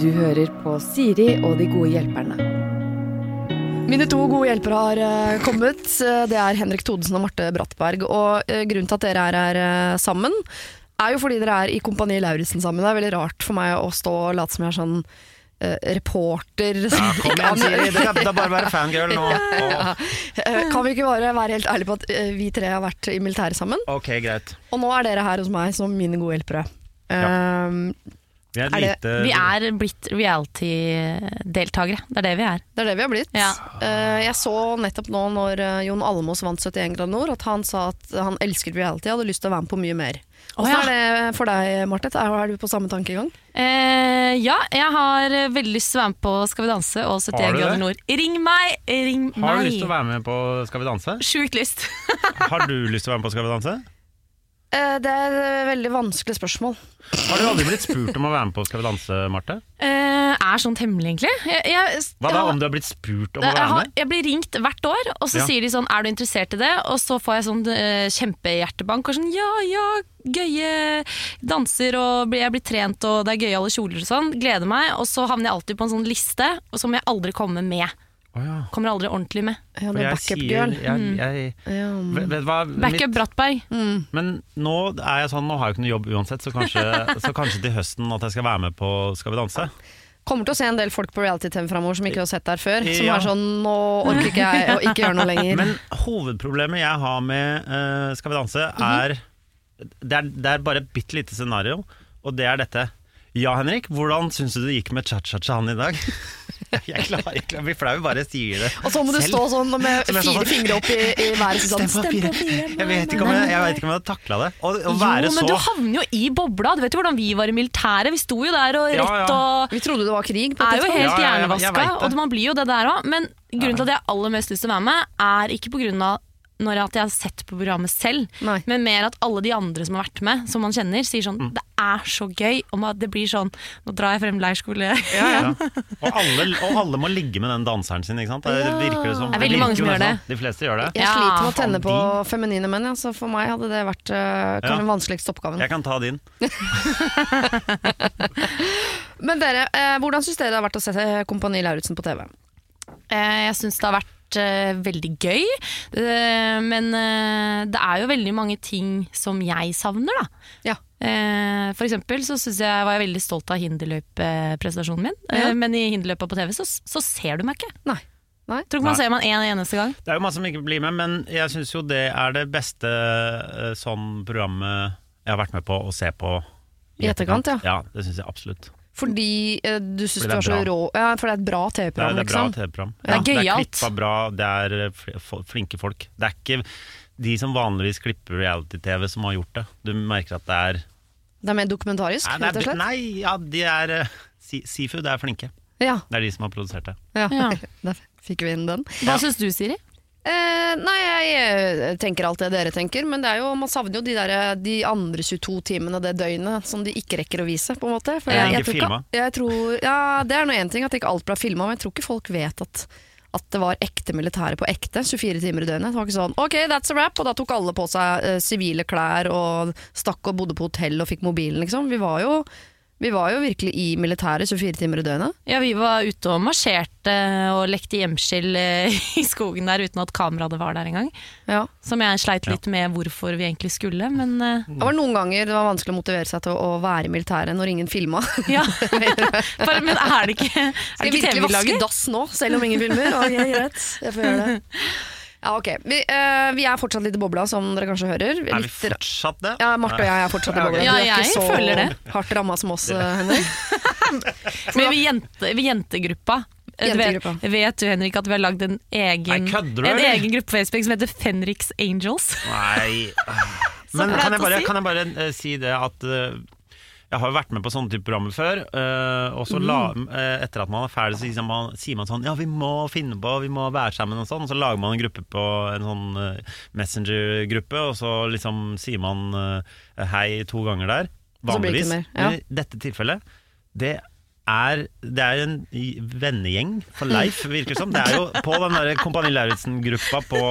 Du hører på Siri og de gode hjelperne. Mine to gode hjelpere har eh, kommet. Eh, Det er Henrik Thodesen og Marte Brattberg. Og eh, grunnen til at dere er her sammen, er jo fordi dere er i Kompani Lauritzen sammen. Det er veldig rart for meg å stå og late som jeg er sånn eh, reporter. Ja, kom igjen, Siri. Det kan det bare være fangirl nå. Å, Ja. Kan vi ikke bare være helt ærlige på at eh, vi tre har vært i militæret sammen? ok, greit. Og nå er dere her hos meg som mine gode hjelpere. Ja. Um, Vi er, Er det- lite Vi er blitt reality-deltakere. Det er det vi er. Det er det vi har blitt. Ja. Eh, jeg så nettopp nå når eh, Jon Almås vant 71 grader nord, at han sa at han elsket reality og hadde lyst til å være med på mye mer. Å, Hvordan ja. er det for deg, Marte? Er, du på samme tankegang? Eh, ja, jeg har veldig lyst til å være med på Skal vi danse og 71 Har du det? grader nord. Ring meg! Ring Har du meg! lyst til å være med på Skal vi danse? Sjukt lyst. Har du lyst til å være med på Skal vi danse? Eh, det er et veldig vanskelig spørsmål. Har du aldri blitt spurt om å være med på Skal vi danse, Marte? Eh, er sånt hemmelig, egentlig? Jeg, jeg, Hva da, om du har blitt spurt om å jeg, være har, med? jeg blir ringt hvert år, og så Ja. sier de sånn 'er du interessert i det?' Og så får jeg sånn eh, kjempehjertebank og sånn 'ja, ja, gøye danser', og blir- jeg blir trent, og det er gøye alle kjoler og sånn. Gleder meg. Og så havner jeg alltid på en sånn liste og som jeg aldri kommer med. Å ja. Kommer aldri ordentlig med. Ja, er jeg backup? Backup Brattberg. Mm. Men nå er jeg sånn, nå har jeg jo ikke noe jobb uansett, så kanskje, så kanskje til høsten at jeg skal være med på Skal vi danse? Kommer til å se en del folk på reality-TV framover som ikke har sett der før. Som Ja. er sånn 'nå orker ikke jeg å ikke gjøre noe lenger'. Men hovedproblemet jeg har med uh, Skal vi danse, er det, er det er bare et bitte lite scenario, og det er dette. Ja, Henrik, hvordan syns du det gikk med cha-cha-chaen i dag? Jeg klarer ikke å bli flau, bare sier det. og så må du selv. stå sånn med fire sånn. fingre opp i, i været. Sånn, Stem på fire. Jeg vet ikke om jeg, jeg, vet ikke om jeg hadde takla det. Å å være Jo, men du havner jo i bobla. Du vet jo hvordan vi var i militæret. Vi sto jo der og rett rett ja. og Vi trodde det var krig. På er jo helt Ja, ja, hjernevaska, og man blir jo det der òg. Men grunnen til at jeg har aller mest lyst til å være med, er ikke på når at jeg har sett på programmet selv, Nei. men mer at alle de andre som har vært med, som man kjenner, sier sånn Mm. Det er så gøy. Og man- det blir sånn Nå drar jeg frem leirskole. ja. og, alle, og alle må ligge med den danseren sin, ikke sant? Det Ja. virker det som. Det er veldig mange som gjør nesten. De fleste gjør det. Jeg sliter med å tenne på feminine menn, ja, så for meg hadde det vært uh, kanskje Ja. den vanskeligste oppgaven. Jeg kan ta din. Men dere, eh, hvordan syns dere det har vært å se Kompani Lauritzen på TV? Eh, Jeg syns det har vært eh, veldig gøy, Eh, men eh, det er jo veldig mange ting som jeg savner, da. Ja. Eh, For eksempel så synes jeg, var jeg veldig stolt av hinderløypepresentasjonen min, Ja. Eh, men i hinderløypa på TV så, så ser du meg ikke. Nei. Nei. Tror ikke man Nei. ser meg en eneste gang. Det er jo masse som ikke blir med, men jeg syns jo det er det beste sånn programmet jeg har vært med på å se på I etterkant, ja. Ja, det syns jeg absolutt. Fordi eh, du syns Fordi du det var så er rå Ja, for det er et bra Det er, TV-program, det er bra liksom. TV-program. Det er er gøyalt. klippa bra, det er eh, fl- fl- flinke folk. Det er ikke de som vanligvis klipper reality-TV som har gjort det. Du merker at det er Det er mer dokumentarisk, Nei, rett og er, slett? nei ja, de er eh, si, det er flinke. Ja. Det er de som har produsert det. ja. Ja. Der fikk vi inn den. Hva Ja. syns du, Siri? Eh, nei, jeg eh, tenker alt det dere tenker, men det er jo, man savner jo de, der, de andre 22 timene det døgnet som de ikke rekker å vise, på en måte. For jeg, jeg, tror jeg tror, ja, det er nå én ting at ikke alt ble filma, men jeg tror ikke folk vet at at det var ekte militære på ekte, 24 timer i døgnet. Det var ikke sånn ok, that's a wrap, og da tok alle på seg eh, sivile klær og stakk og bodde på hotell og fikk mobilen, liksom. Vi var jo, vi var jo virkelig i militæret 24 timer i døgnet. Ja, Vi var ute og marsjerte og lekte gjemsel eh, i skogen der uten at kameraet var der engang. Ja. Som jeg sleit litt med hvorfor vi egentlig skulle, men eh, Det var noen ganger det var vanskelig å motivere seg til å, være i militæret når ingen filma. ja. Bare, Men er det ikke, TV-laget? Skal jeg virkelig TV vaske dass nå, selv om ingen filmer? Ok, greit. Jeg får gjøre det. Ja, ok. Vi, eh, vi er fortsatt litt i bobla, som dere kanskje hører. Er vi Litt, fortsatt det? ja, Marte og jeg er fortsatt i bobla. Ja, du er jeg ikke så føler det. hardt ramma som oss, eh, Henrik. Men vi, jente, vi jentegruppa eh, du vet, Jentegruppa. vet du Henrik at vi har lagd en egen, Nei, kødder du, en eller? egen gruppe på Facebook som heter Fenriks Angels? Nei Men flaut kan jeg å bare, si. kan jeg bare eh, si det at eh, jeg har jo vært med på sånne type programmer før, Uh, og så la, uh, etter at man er ferdig, så sier man, sier man sånn Ja, vi må finne på, vi må være sammen og sånn. Og så lager man en gruppe på en sånn uh, Messenger-gruppe, og så liksom sier man hei to ganger der. Vanligvis. mer, ja. Men i dette tilfellet, det er, det er en vennegjeng for Leif, virker det som. Det er jo på den der Kompani Lauritzen-gruppa på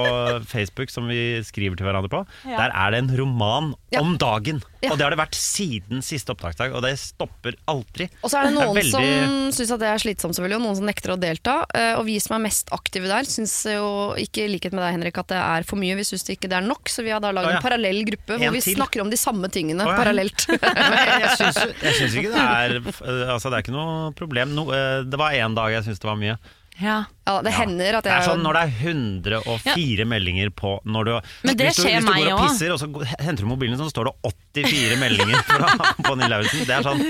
Facebook som vi skriver til hverandre på, Ja. der er det en roman om dagen. Ja. Og det har det vært siden siste opptaksdag, og det stopper aldri. Og så er det Det er noen veldig- som syns at det er slitsomt, selvfølgelig, og noen som nekter å delta. Eh, Og vi som er mest aktive der, syns jo ikke i likhet med deg, Henrik, at det er for mye. Vi syns ikke det er nok, så vi har da lagd Å, ja. en parallell gruppe hvor En vi til. snakker om de samme tingene oh, ja. parallelt. Jeg syns, ikke det er Altså, det er ikke noe problem. No, eh, det var én dag jeg syns det var mye. Ja. Ja, det hender at Det er sånn når det er 104 meldinger på når du, Men det hvis du, skjer hvis du meg går og også. pisser, og så henter du mobilen, så står det 84 meldinger fra på Nils Lauritzen. Det er sånn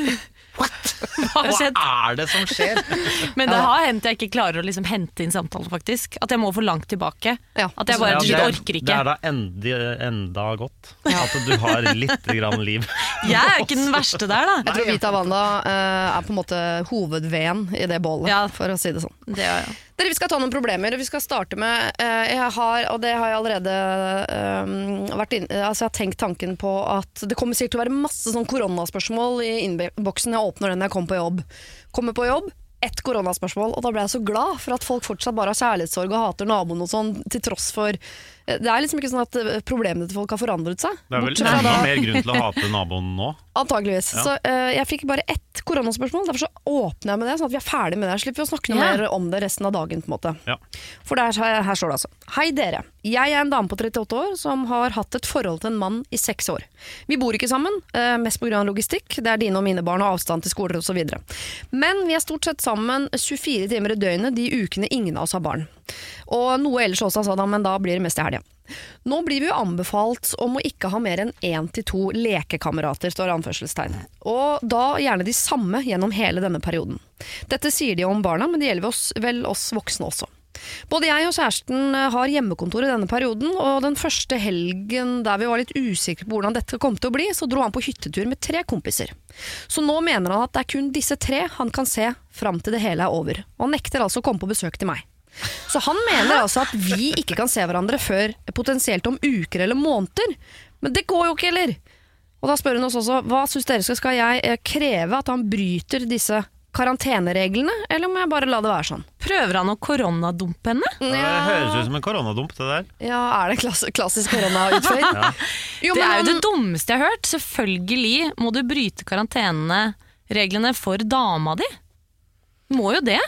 Hva Hva er det som skjer? Men det har hendt jeg ikke klarer å liksom hente inn samtalen, faktisk. At jeg må for langt tilbake. Ja. At jeg bare Ja, det, er- orker det er da enda, enda godt at du har litt grann liv. Jeg er ikke den verste der, da. Jeg tror Vita Wanda uh, er på en måte hovedveden i det bålet, Ja. for å si det sånn. Det, er- ja. Dere, Vi skal ta noen problemer. og Vi skal starte med eh, Jeg har, og det har jeg allerede eh, vært inn, altså jeg har tenkt tanken på at det kommer sikkert til å være masse sånn koronaspørsmål i innboksen jeg åpner den jeg kommer på jobb. Kommer på jobb, ett koronaspørsmål, og da ble jeg så glad for at folk fortsatt bare har kjærlighetssorg og hater naboen og sånn, til tross for Det er liksom ikke sånn at eh, problemene til folk har forandret seg. Det er vel enda da- mer grunn til å hate naboen nå. Antageligvis. Ja. Så uh, jeg fikk bare ett koronaspørsmål, derfor så åpner jeg med det, sånn at vi er ferdig med det. Slipper vi å snakke noe Ja. mer om det resten av dagen. på en måte. Ja. For der, her, her står det altså. Hei dere. Jeg er en dame på 38 år som har hatt et forhold til en mann i seks år. Vi bor ikke sammen, uh, mest pga. logistikk. Det er dine og mine barn og avstand til skoler osv. Men vi er stort sett sammen 24 timer i døgnet de ukene ingen av oss har barn. Og noe ellers også, sa han, men da blir det mest i helga. Nå blir vi jo anbefalt om å ikke ha mer enn én til to lekekamerater, står anførselstegn. Og da gjerne de samme gjennom hele denne perioden. Dette sier de om barna, men det gjelder oss, vel oss voksne også. Både jeg og kjæresten eh, har hjemmekontor i denne perioden, og den første helgen der vi var litt usikre på hvordan dette kom til å bli, så dro han på hyttetur med tre kompiser. Så nå mener han at det er kun disse tre han kan se fram til det hele er over. Og han nekter altså å komme på besøk til meg. Så han mener altså at vi ikke kan se hverandre før potensielt om uker eller måneder. Men det går jo ikke heller! Og da spør hun oss også hva syns dere skal, skal jeg eh, kreve at han bryter disse karantenereglene, eller må jeg bare la det være sånn? Prøver han å koronadumpe henne? Det høres ut som en koronadump, det der. Ja, er det klass klassisk koronautføyd? Jo, Det men er jo han- det dummeste jeg har hørt. Selvfølgelig må du bryte karantenereglene for dama di. Må jo det.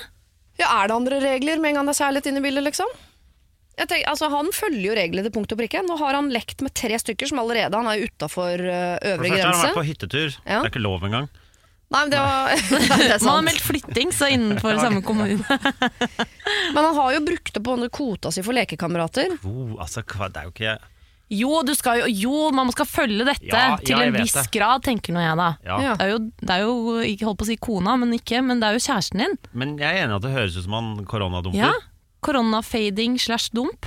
Ja, er det andre regler med en gang det er kjærlighet inne i bildet, liksom? Jeg tenker, altså, han følger jo reglene til punkt og prikke. Nå har han lekt med tre stykker som allerede Han er utafor For det øvre grense. han har vært på hyttetur. Ja. Det er ikke lov engang. Nei, men det, var, det er Man har meldt flytting, så innenfor samme kommune. Men han har jo brukt opp kvota si for lekekamerater. Oh, altså, det er jo ikke Jo, du skal jo, jo, man skal følge dette Ja, til ja, en viss det. grad, tenker nå jeg da. ja. Det er jo, det er jo ikke holdt på å si kona, men ikke, men det er jo kjæresten din. Men jeg er enig i at det høres ut som han koronadumper. Ja. Koronafading slash dump.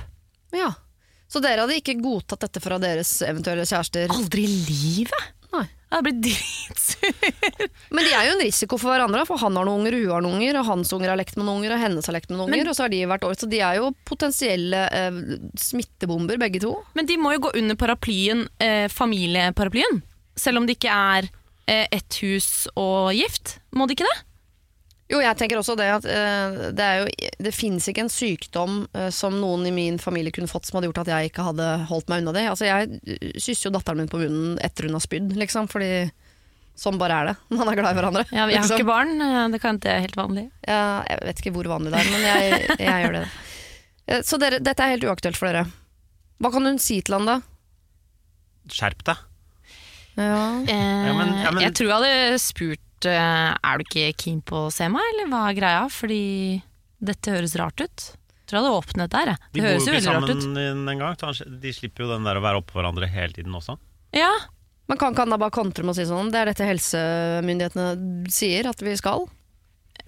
Ja. Så dere hadde ikke godtatt dette fra deres eventuelle kjærester? Aldri i livet! Jeg blitt dritsur. Men de er jo en risiko for hverandre, for han har noen unger, hun har noen unger, og hans unger har lekt med noen unger, og hennes har lekt med noen unger, og så har de hvert år. Så de er jo potensielle eh, smittebomber, begge to. Men de må jo gå under paraplyen, eh, familieparaplyen. Selv om det ikke er eh, ett hus og gift. Må de ikke det? Jo, jeg tenker også det at uh, det, er jo, det finnes ikke en sykdom uh, som noen i min familie kunne fått som hadde gjort at jeg ikke hadde holdt meg unna det. Altså, jeg eh, kysser jo datteren min på munnen etter hun har spydd, liksom, fordi sånn bare er det. Man er glad i hverandre. Ja, jeg har liksom. ikke barn, det kan ikke er helt vanlig. Ja, jeg vet ikke hvor vanlig det er, men jeg, jeg gjør det. Uh, Så dere, dette er helt uaktuelt for dere. Hva kan hun si til han da? Skjerp deg. Ja. Eh, Ja, men- ja, men- Jeg tror jeg hadde spurt eh, Er du ikke keen på å se meg, eller hva er greia? Fordi dette høres rart ut. Jeg tror jeg hadde åpnet der. jeg. De Det bor høres jo jo ikke veldig rart ut. sammen en gang. De slipper jo den der å være oppå hverandre hele tiden også. Ja, Men kan ikke han da bare kontre med å si sånn? Det er dette helsemyndighetene sier at vi skal?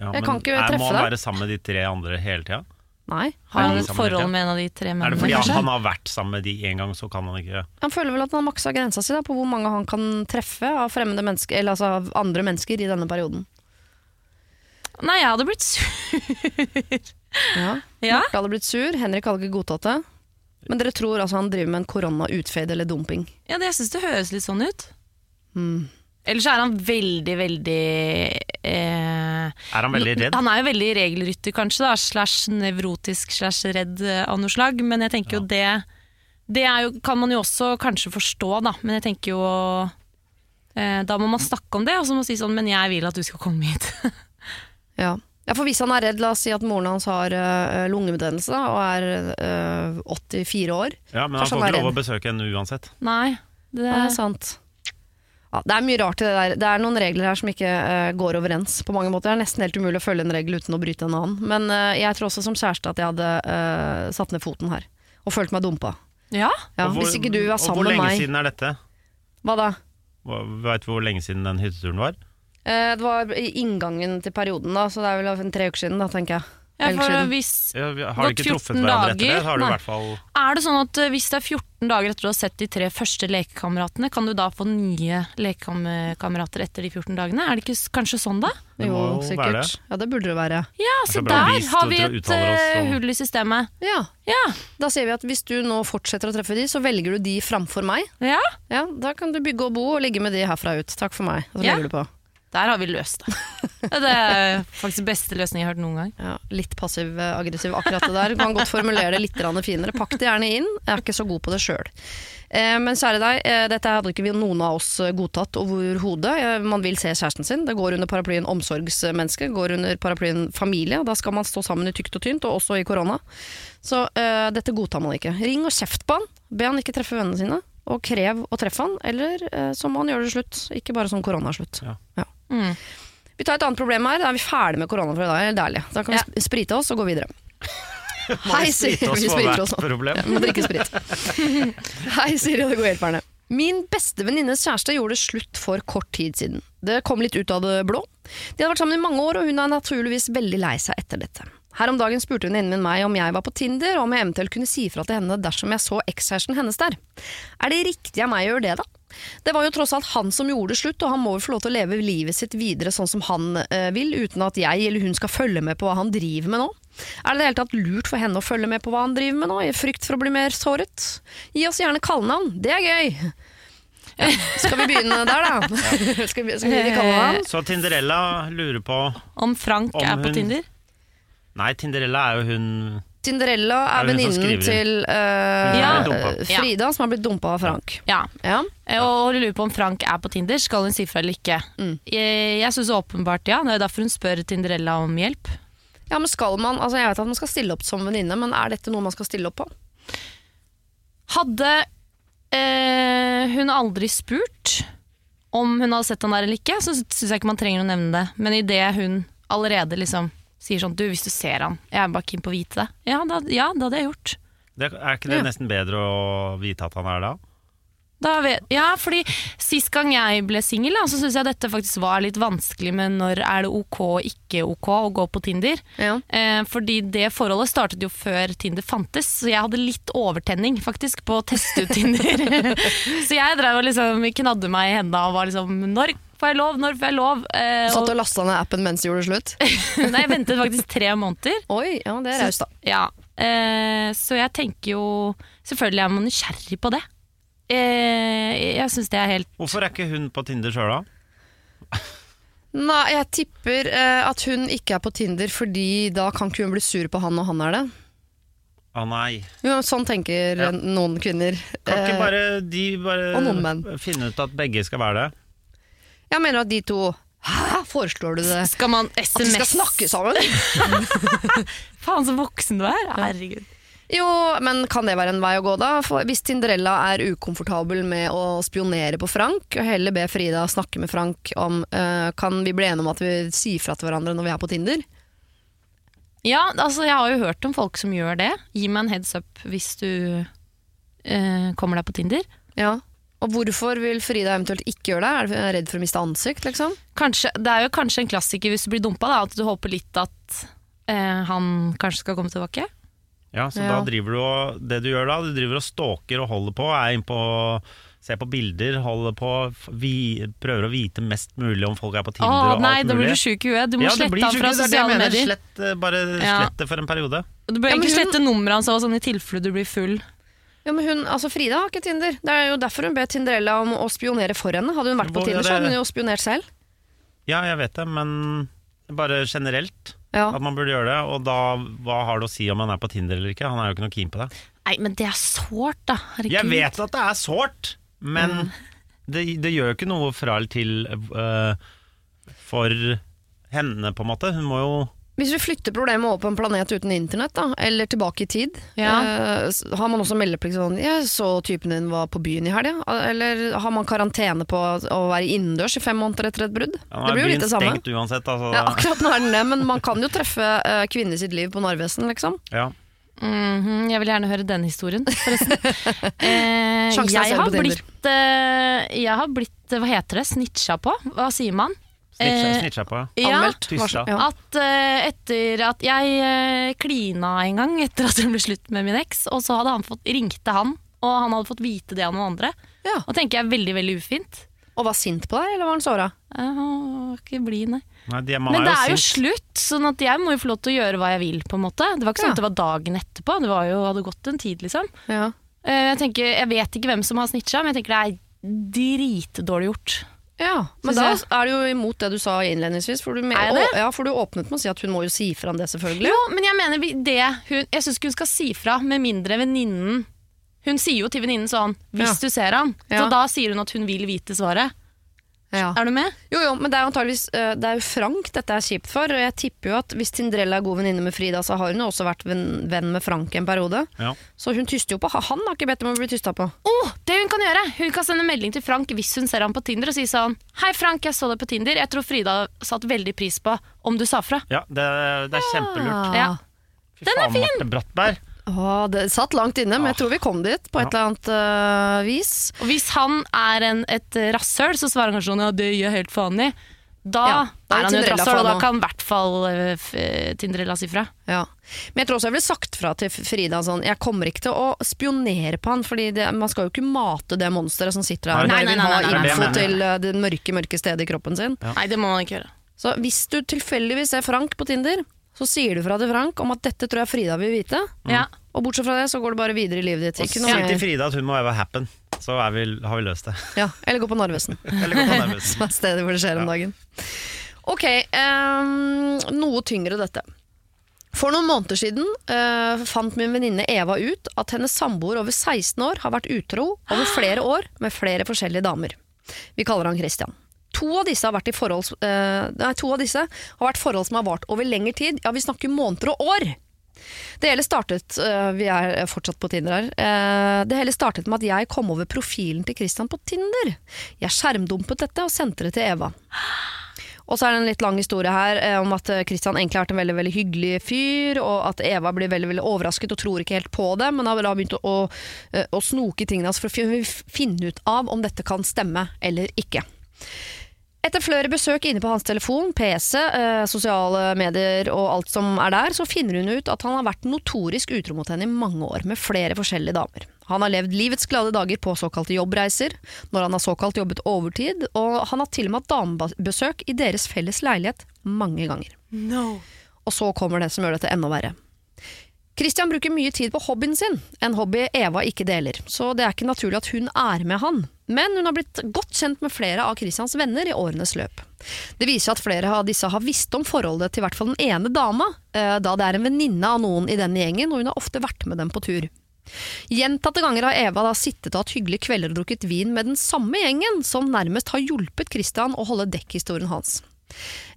Ja, Jeg men kan ikke treffe treffe Må han deg. være sammen med de tre andre hele tida? Nei. Har han et forhold med en av de tre Er det fordi han, han har vært sammen med de en gang, så kan han ikke Han føler vel at han har maksa grensa si da, på hvor mange han kan treffe av fremmede mennesker, eller altså av andre mennesker i denne perioden. Nei, jeg hadde blitt sur. Ja. Ja. Marte hadde blitt sur, Henrik hadde ikke godtatt det. Men dere tror altså han driver med en korona-utfade eller dumping? Ja, det, jeg syns det høres litt sånn ut. Mm. Ellers er han veldig, veldig eh, Er han veldig redd? Han er jo veldig regelrytter, kanskje, da, slash nevrotisk slash redd eh, av noe slag. Men jeg tenker jo det Det er jo, kan man jo også kanskje forstå, da. Men jeg tenker jo Eh, da må man snakke om det, og så må man si sånn 'men jeg vil at du skal komme hit'. Ja. ja, for hvis han er redd, la oss si at moren hans har uh, lungebetennelse og er øh, 84 år. Ja, Men han får ikke lov å besøke henne uansett. Nei, det, Det er sant. Ja, det er mye rart i det der. Det er noen regler her som ikke uh, går overens på mange måter. Det er nesten helt umulig å følge en regel uten å bryte en annen. Men uh, jeg tror også som kjæreste at jeg hadde uh, satt ned foten her. Og følt meg dumpa. Ja, Ja, hvor- hvis ikke du er og sammen Hvor lenge siden er dette? Hva da? Veit du hvor lenge siden den hytteturen var? Eh, det var i inngangen til perioden, da, så det er vel en tre uker siden, da, tenker jeg. Ja for hvis Ja, har de ikke truffet 14 hverandre etter det? Har du i hvert fall Er det sånn at eh, hvis det er 14 dager etter du har sett de tre første lekekameratene, kan du da få nye lekekamerater etter de 14 dagene? Er det ikke kanskje sånn, da? Det Jo, må jo være. Ja, det burde det være. Ja, Det så der vi har vi et om- hull i systemet. Ja, Ja, Da sier vi at hvis du nå fortsetter å treffe de, så velger du de framfor meg. ja. Ja, Da kan du bygge og bo og ligge med de herfra ut. Takk for meg. Og så Ja. legger du på. Der har vi løst det. Det er faktisk beste løsning jeg har hørt noen gang. Ja, litt passiv-aggressiv akkurat det der. Du kan godt formulere det litt finere. Pakk det gjerne inn. Jeg er ikke så god på det sjøl. Eh, men kjære deg, eh, dette hadde ikke vi noen av oss eh, godtatt overhodet. Eh, man vil se kjæresten sin. Det går under paraplyen omsorgsmenneske, går under paraplyen familie. Da skal man stå sammen i tykt og tynt, og også i korona. Så uh, dette godtar man ikke. Ring og kjeft på han. Be han ikke treffe vennene sine. Og krev å treffe han, eller eh, så må han gjøre det slutt. Ikke bare som korona er slutt. Ja. Mm. Vi tar et annet problem her. Da er vi ferdig med korona for i dag. Da kan vi Ja. sprite oss og gå videre. Hei, Siri. Vi spriter oss nå. Ja, må drikke sprit. Hei, Siri og de gode hjelperne. Min beste venninnes kjæreste gjorde det slutt for kort tid siden. Det kom litt ut av det blå. De hadde vært sammen i mange år, og hun er naturligvis veldig lei seg etter dette. Her om dagen spurte venninnen min meg om jeg var på Tinder, og om jeg eventuelt kunne si fra til henne dersom jeg så ekskjæresten hennes der. Er det riktig av meg å gjøre det, da? Det var jo tross alt han som gjorde det slutt, og han må vel få lov til å leve livet sitt videre sånn som han eh, vil, uten at jeg eller hun skal følge med på hva han driver med nå. Er det i det hele tatt lurt for henne å følge med på hva han driver med nå, i frykt for å bli mer såret? Gi oss gjerne kallenavn, det er gøy! Ja, skal vi begynne der, da? skal, vi, skal vi? Så Tinderella lurer på Om Frank Om er på hun- Tinder? Nei, Tinderella er jo hun Tinderella Er er hun venninnen til uh, Ja. Frida, som har blitt dumpa av Frank. Ja. Ja. Og Og lurer på om Frank er på Tinder. Skal hun si fra eller ikke? Mm. Jeg, jeg syns åpenbart ja. Det er derfor hun spør Tinderella om hjelp. ja, men skal man Altså, jeg vet at man skal stille opp som venninne, men er dette noe man skal stille opp på? Hadde eh, hun aldri spurt om hun hadde sett han der eller ikke, så syns jeg ikke man trenger å nevne det. Men idet hun allerede liksom sier sånn Du, hvis du ser han, jeg er bare keen på å vite det. Ja, da, ja, det hadde jeg gjort. det, Er ikke det Ja. nesten bedre å vite at han er da? Da vet, ja, fordi Sist gang jeg ble singel, så syns jeg dette faktisk var litt vanskelig med når er det ok og ikke ok å gå på Tinder. Ja. Eh, fordi det forholdet startet jo før Tinder fantes, så jeg hadde litt overtenning faktisk på å teste ut Tinder. så jeg drev og liksom knadde meg i hendene og var liksom Når får jeg lov? Når får jeg lov? Eh, Satt og, og lasta ned appen mens du gjorde det slutt? nei, jeg ventet faktisk tre måneder. Oi, ja, det er raust, da. Ja, eh, så jeg tenker jo Selvfølgelig er man nysgjerrig på det. Eh, jeg syns det er helt Hvorfor er ikke hun på Tinder sjøl, da? Nei, jeg tipper eh, at hun ikke er på Tinder, fordi da kan ikke hun bli sur på han når han er det. Å nei. Jo, sånn tenker Ja. noen kvinner. Kan ikke Eh, bare de bare og noen menn. finne ut at begge skal være det? Jeg mener at de to Hæ, foreslår du det? Skal man SMS? At de skal snakke sammen? Faen, så voksen du er. Herregud. Jo, men kan det være en vei å gå, da? For hvis Tinderella er ukomfortabel med å spionere på Frank, og heller be Frida snakke med Frank om uh, Kan vi bli enige om at vi sier fra til hverandre når vi er på Tinder? Ja, altså jeg har jo hørt om folk som gjør det. Gi meg en heads up hvis du uh, kommer deg på Tinder. Ja. Og hvorfor vil Frida eventuelt ikke gjøre det? Er du redd for å miste ansikt, liksom? Kanskje, det er jo kanskje en klassiker hvis du blir dumpa, da, at du håper litt at eh, han kanskje skal komme tilbake. Ja, så Ja. da driver du og Det du gjør da, du driver og stalker og holder på, er inne på Ser på bilder, holder på, vi, prøver å vite mest mulig om folk er på Tinder Å og nei, alt da blir du sjuk i huet. Du må ja, slette han fra sosiale medier. Slett, eh, bare Ja. slett det for en periode. Du bør Ja, egentlig hun- slette nummeret hans sånn i tilfelle du blir full. Ja, men hun, altså Frida har ikke Tinder. Det er jo derfor hun ber Tinderella om å spionere for henne. Hadde hun vært på Hvor- Tinder, så det- hadde hun jo spionert selv. Ja, jeg vet det, men bare generelt Ja. at man burde gjøre det. Og da, hva har det å si om han er på Tinder eller ikke? Han er jo ikke noe keen på det. Nei, men det er sårt, da. Herregud. Jeg vet at det er sårt, men det, det gjør jo ikke noe fra eller til øh, for henne, på en måte. Hun må jo Hvis vi flytter problemet over på en planet uten internett, da, eller tilbake i tid, Ja. eh, har man også meldeplikt sånn 'Jeg så typen din var på byen i helga', eller har man karantene på å være innendørs i fem måneder etter et brudd? ja, det blir jo litt det samme. stengt uansett. Altså, Ja, akkurat nå er den det, men man kan jo treffe uh, kvinner sitt liv på Narvesen, liksom. ja. -hmm, jeg vil gjerne høre den historien, forresten. Eh, jeg, har blitt, eh, jeg har blitt, hva heter det, snitcha på? Hva sier man? Snitcha, Eh, snitcha på, ja. Anmeldt. Tysta. Ja. At uh, etter at jeg eh, klina en gang etter at det ble slutt med min eks, og så hadde han fått, ringte han, og han hadde fått vite det av noen andre. Ja. Og tenker jeg veldig, veldig ufint. Og var sint på deg, eller var han såra? Var ikke blid, nei. Nei, de, man Men det er jo sint. slutt, sånn at jeg må jo få lov til å gjøre hva jeg vil. på en måte Det var ikke sånn Ja. at det var dagen etterpå, det var jo, hadde gått en tid. liksom Ja. Uh, Jeg tenker, jeg vet ikke hvem som har snitcha, men jeg tenker det er dritdårlig gjort. Ja, men da er du jo imot det du sa innledningsvis. For du, me- Er jeg det? Å, ja, for du åpnet med å si at hun må jo si fra om det, selvfølgelig. Jo, men jeg mener det hun, Jeg syns ikke hun skal si fra, med mindre venninnen Hun sier jo til venninnen sånn 'hvis Ja. du ser han', Ja. så da sier hun at hun vil vite svaret. Ja. Er du med? Jo, jo, men det er antageligvis eh, Det er jo Frank dette er kjipt for. Og jeg tipper jo at hvis Tindrella er god venninne med Frida, så har hun jo også vært venn, venn med Frank en periode. Ja. Så hun tyster jo på Han har ikke bedt om å bli tysta på. Oh, det hun kan gjøre Hun kan sende melding til Frank hvis hun ser ham på Tinder og si sånn 'Hei, Frank, jeg så deg på Tinder. Jeg tror Frida satte veldig pris på om du sa fra'. ja, det, det er kjempelurt. Ja. Fy Den er faen, fin! Marte Brattberg. Åh, det satt langt inne, men jeg tror vi kom dit på et eller annet eh, vis. Og hvis han er en, et rasshøl, så svarer han kanskje sånn 'ja, det gjør jeg helt faen i'. Da, Ja, da er er han jo et Tinderella rasshøl, og da kan i hvert fall eh, f- eh, Tinderella si fra. Ja. Men jeg tror også jeg ville sagt fra til Frida sånn Jeg kommer ikke til å spionere på han, Fordi det, man skal jo ikke mate det monsteret som sitter der og Nei, bare nei, vil nei, ha nei, nei, info nei. til eh, det mørke, mørke stedet i kroppen sin. Nei, det må man ikke gjøre. Så hvis du tilfeldigvis ser Frank på Tinder, så sier du fra til Frank om at dette tror jeg Frida vil vite. Ja. Og bortsett fra det, så går det bare videre i livet ditt. Og Ikke si noe til mer. Frida at hun må være happen, så er vi, har vi løst det. Ja, eller gå på Narvesen, Eller gå på Narvesen. som er stedet hvor det skjer om dagen. Ok, ehm, noe tyngre dette. For noen måneder siden eh, fant min venninne Eva ut at hennes samboer over 16 år har vært utro over flere år med flere forskjellige damer. Vi kaller han Christian. To av disse har vært, i forhold, eh, nei, to av disse har vært forhold som har vart over lengre tid. Ja, vi snakker måneder og år. Det hele startet øh, Vi er fortsatt på Tinder her. Eh, Det hele startet med at jeg kom over profilen til Christian på Tinder. Jeg skjermdumpet dette og sendte det til Eva. Og så er det en litt lang historie her eh, om at Kristian egentlig har vært en veldig veldig hyggelig fyr, og at Eva blir veldig veldig overrasket og tror ikke helt på det, men har begynt å, å, eh, å snoke i tingene hans for å finne ut av om dette kan stemme eller ikke. Etter flere besøk inne på hans telefon, PC, eh, sosiale medier og alt som er der, så finner hun ut at han har vært notorisk utro mot henne i mange år, med flere forskjellige damer. Han har levd livets glade dager på såkalte jobbreiser, når han har såkalt jobbet overtid, og han har til og med hatt damebesøk i deres felles leilighet mange ganger. Og så kommer det som gjør dette enda verre. Christian bruker mye tid på hobbyen sin, en hobby Eva ikke deler, så det er ikke naturlig at hun er med han. Men hun har blitt godt kjent med flere av Christians venner i årenes løp. Det viser at flere av disse har visst om forholdet til hvert fall den ene dama, eh, da det er en venninne av noen i denne gjengen, og hun har ofte vært med dem på tur. Gjentatte ganger har Eva da sittet og hatt hyggelige kvelder og drukket vin med den samme gjengen, som nærmest har hjulpet Christian å holde dekkhistorien hans.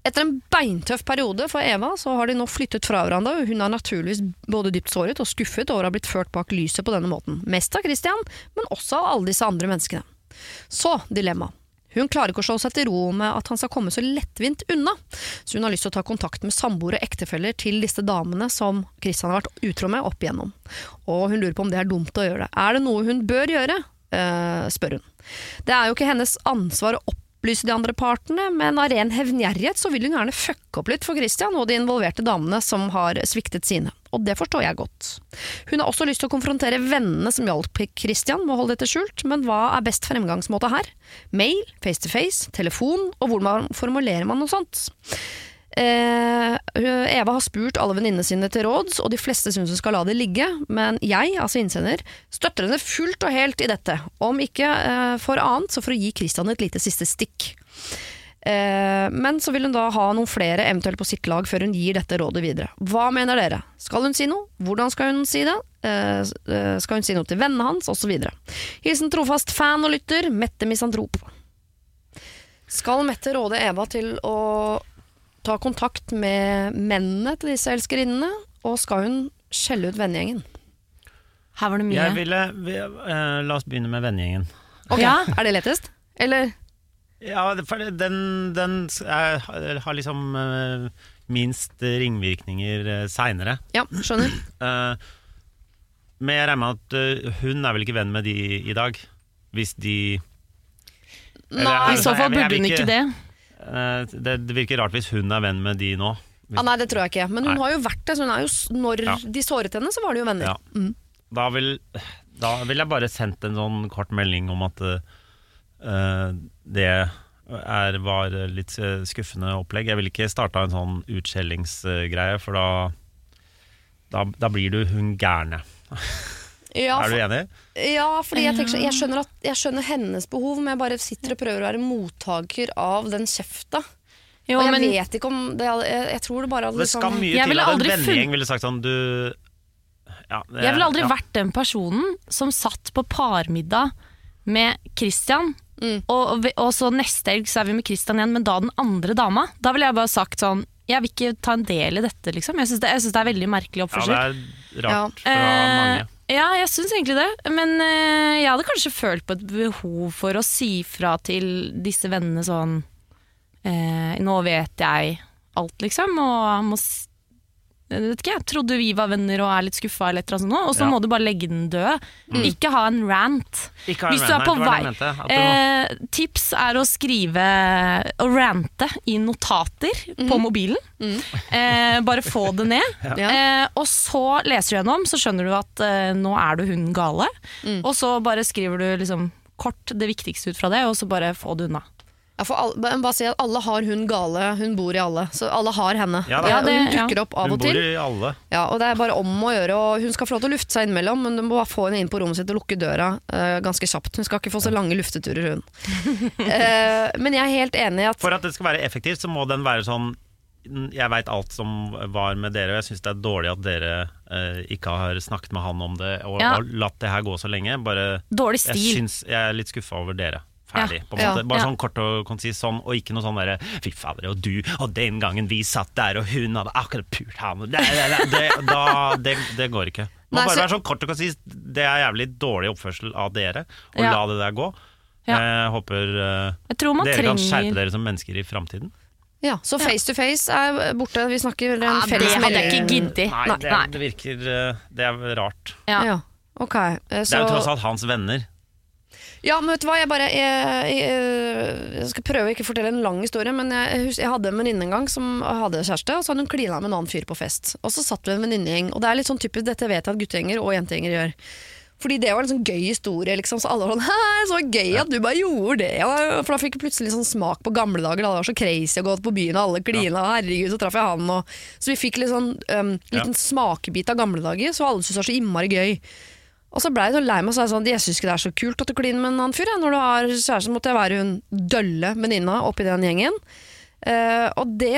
Etter en beintøff periode for Eva, så har de nå flyttet fra hverandre, og hun er naturligvis både dypt såret og skuffet over å ha blitt ført bak lyset på denne måten. Mest av Christian, men også av alle disse andre menneskene. Så, dilemma. Hun klarer ikke å slå seg til ro med at han skal komme så lettvint unna, så hun har lyst til å ta kontakt med samboere og ektefeller til disse damene som Kristian har vært utro med opp igjennom. Og hun lurer på om det er dumt å gjøre det. Er det noe hun bør gjøre? Eh, spør hun. Det er jo ikke hennes ansvar å opplyse de andre partene, men av ren hevngjerrighet så vil hun gjerne fucke opp litt for Kristian og de involverte damene som har sviktet sine. Og det forstår jeg godt. Hun har også lyst til å konfrontere vennene som hjalp Christian med å holde dette skjult, men hva er best fremgangsmåte her? Mail, face to face, telefon, og hvordan formulerer man noe sånt? Eh, Eva har spurt alle venninnene sine til råds, og de fleste syns hun skal la det ligge, men jeg, altså innsender, støtter henne fullt og helt i dette. Om ikke eh, for annet, så for å gi Christian et lite siste stikk. Eh, men så vil hun da ha noen flere eventuelt på sitt lag før hun gir dette rådet videre. Hva mener dere? Skal hun si noe? Hvordan skal hun si det? Eh, eh, skal hun si noe til vennene hans? Og så videre. Hilsen trofast fan og lytter, Mette Misantrop. Skal Mette råde Eva til å ta kontakt med mennene til disse elskerinnene? Og skal hun skjelle ut vennegjengen? Her var det mye. Jeg ville, vi, uh, la oss begynne med vennegjengen. Ok, Ja. Er det lettest? Eller? Ja, for den, den er, har liksom uh, minst ringvirkninger uh, seinere. Ja, skjønner. Uh, men jeg regner med at uh, hun er vel ikke venn med de i dag? Hvis de Nei, I så fall burde hun ikke det. det, det virker rart hvis hun er venn med de nå. Hvis, ah, nei, det tror jeg ikke. Men hun Nei. har jo vært det. Så er jo, når Ja. de såret henne, så var de jo venner. Ja. Da vil Da ville jeg bare sendt en sånn kort melding om at eh, det er, var litt eh, skuffende opplegg. Jeg ville ikke starta en sånn utskjellingsgreie, for da, da Da blir du hun gærne. Ja, er du enig? Ja, fordi jeg, tenker, jeg, skjønner at, jeg skjønner hennes behov, men jeg bare sitter og prøver å være mottaker av den kjefta. Jo, og jeg men vet ikke om det, jeg, jeg tror det bare hadde Det skal liksom mye til at en vennegjeng ville sagt sånn Du ja, det- jeg ville aldri ja. vært den personen som satt på parmiddag med Christian, Mm. og, og, vi- og så neste helg så er vi med Christian igjen, men da den andre dama. Da ville jeg bare sagt sånn Jeg vil ikke ta en del i dette, liksom. Jeg syns det, synes det er veldig merkelig Ja, det er rart fra Eh, mange. Ja, jeg syns egentlig det. Men eh, jeg hadde kanskje følt på et behov for å si fra til disse vennene sånn eh, Nå vet jeg alt, liksom, og må vet ikke, jeg trodde vi var venner og er litt skuffa, eller et sånt, og så Ja. må du bare legge den død. Ikke ha en rant. Ikke ha en Hvis du er på vei mente, eh, Tips er å skrive og rante i notater på mobilen. Eh, bare få det ned. Ja. Eh, og så leser du gjennom, så skjønner du at eh, nå er du hun gale. Mm. Og så bare skriver du liksom kort det viktigste ut fra det, og så bare få det unna. Ja, for alle, bare si at alle har hun gale, hun bor i alle. Så alle har henne. Ja, da. Ja, det- hun dukker opp av Hun og bor til. i alle. Ja, og det er bare om å gjøre. Og hun skal få lov til å lufte seg innimellom, men du må bare få henne inn på rommet sitt og lukke døra uh, ganske kjapt. Hun skal ikke få så lange lufteturer, hun. uh, men jeg er helt enig i at For at det skal være effektivt, så må den være sånn Jeg veit alt som var med dere, og jeg syns det er dårlig at dere eh, ikke har snakket med han om det og, Ja. og latt det her gå så lenge. Bare, Dårlig jeg, stil. syns, jeg er litt skuffa over dere. Ferdig. På en måte. Bare sånn kort og konsis sånn, og ikke noe sånn derre Fy fader, og du, og den gangen vi satt der, og hun hadde akkurat pult ham det, det, det, da, det, det går ikke. Nei, bare så- være sånn kort og konsis. Det er jævlig dårlig oppførsel av dere, å Ja. la det der gå. Ja. Jeg håper uh, Jeg tror man dere kan skjerpe dere som mennesker i framtiden. Ja, Så face to face er borte. Vi snakker vel en Ja, felles det hadde jeg ikke giddet. Nei, Nei, det, det virker eh, Det er rart. Ja. Ja, ok. så... Det er jo tross alt hans venner. Ja, men vet du hva, jeg bare jeg, jeg, jeg skal prøve å ikke fortelle en lang historie, men jeg, jeg hadde en venninne en gang som hadde kjæreste, og så hadde hun klina med en annen fyr på fest. Og så satt vi en venninnegjeng, og det er litt sånn typisk, dette vet jeg at guttegjenger og jentegjenger gjør. Fordi det var en sånn gøy historie, liksom, så alle var sånn Hæ, så gøy at du bare gjorde det. For da fikk jeg plutselig sånn smak på gamle dager, da det var så crazy å gå på byen, og alle klina, og herregud, så traff jeg han, og Så vi fikk litt sånn um, liten smakebit av gamle dager, så alle syntes det var så innmari gøy. Og så ble jeg så lei meg, og sa sånn, jeg syns ikke det er så kult at du kliner med en annen fyr. Jeg. Når du har kjæreste, måtte jeg være hun dølle venninna oppi den gjengen. Uh, og det,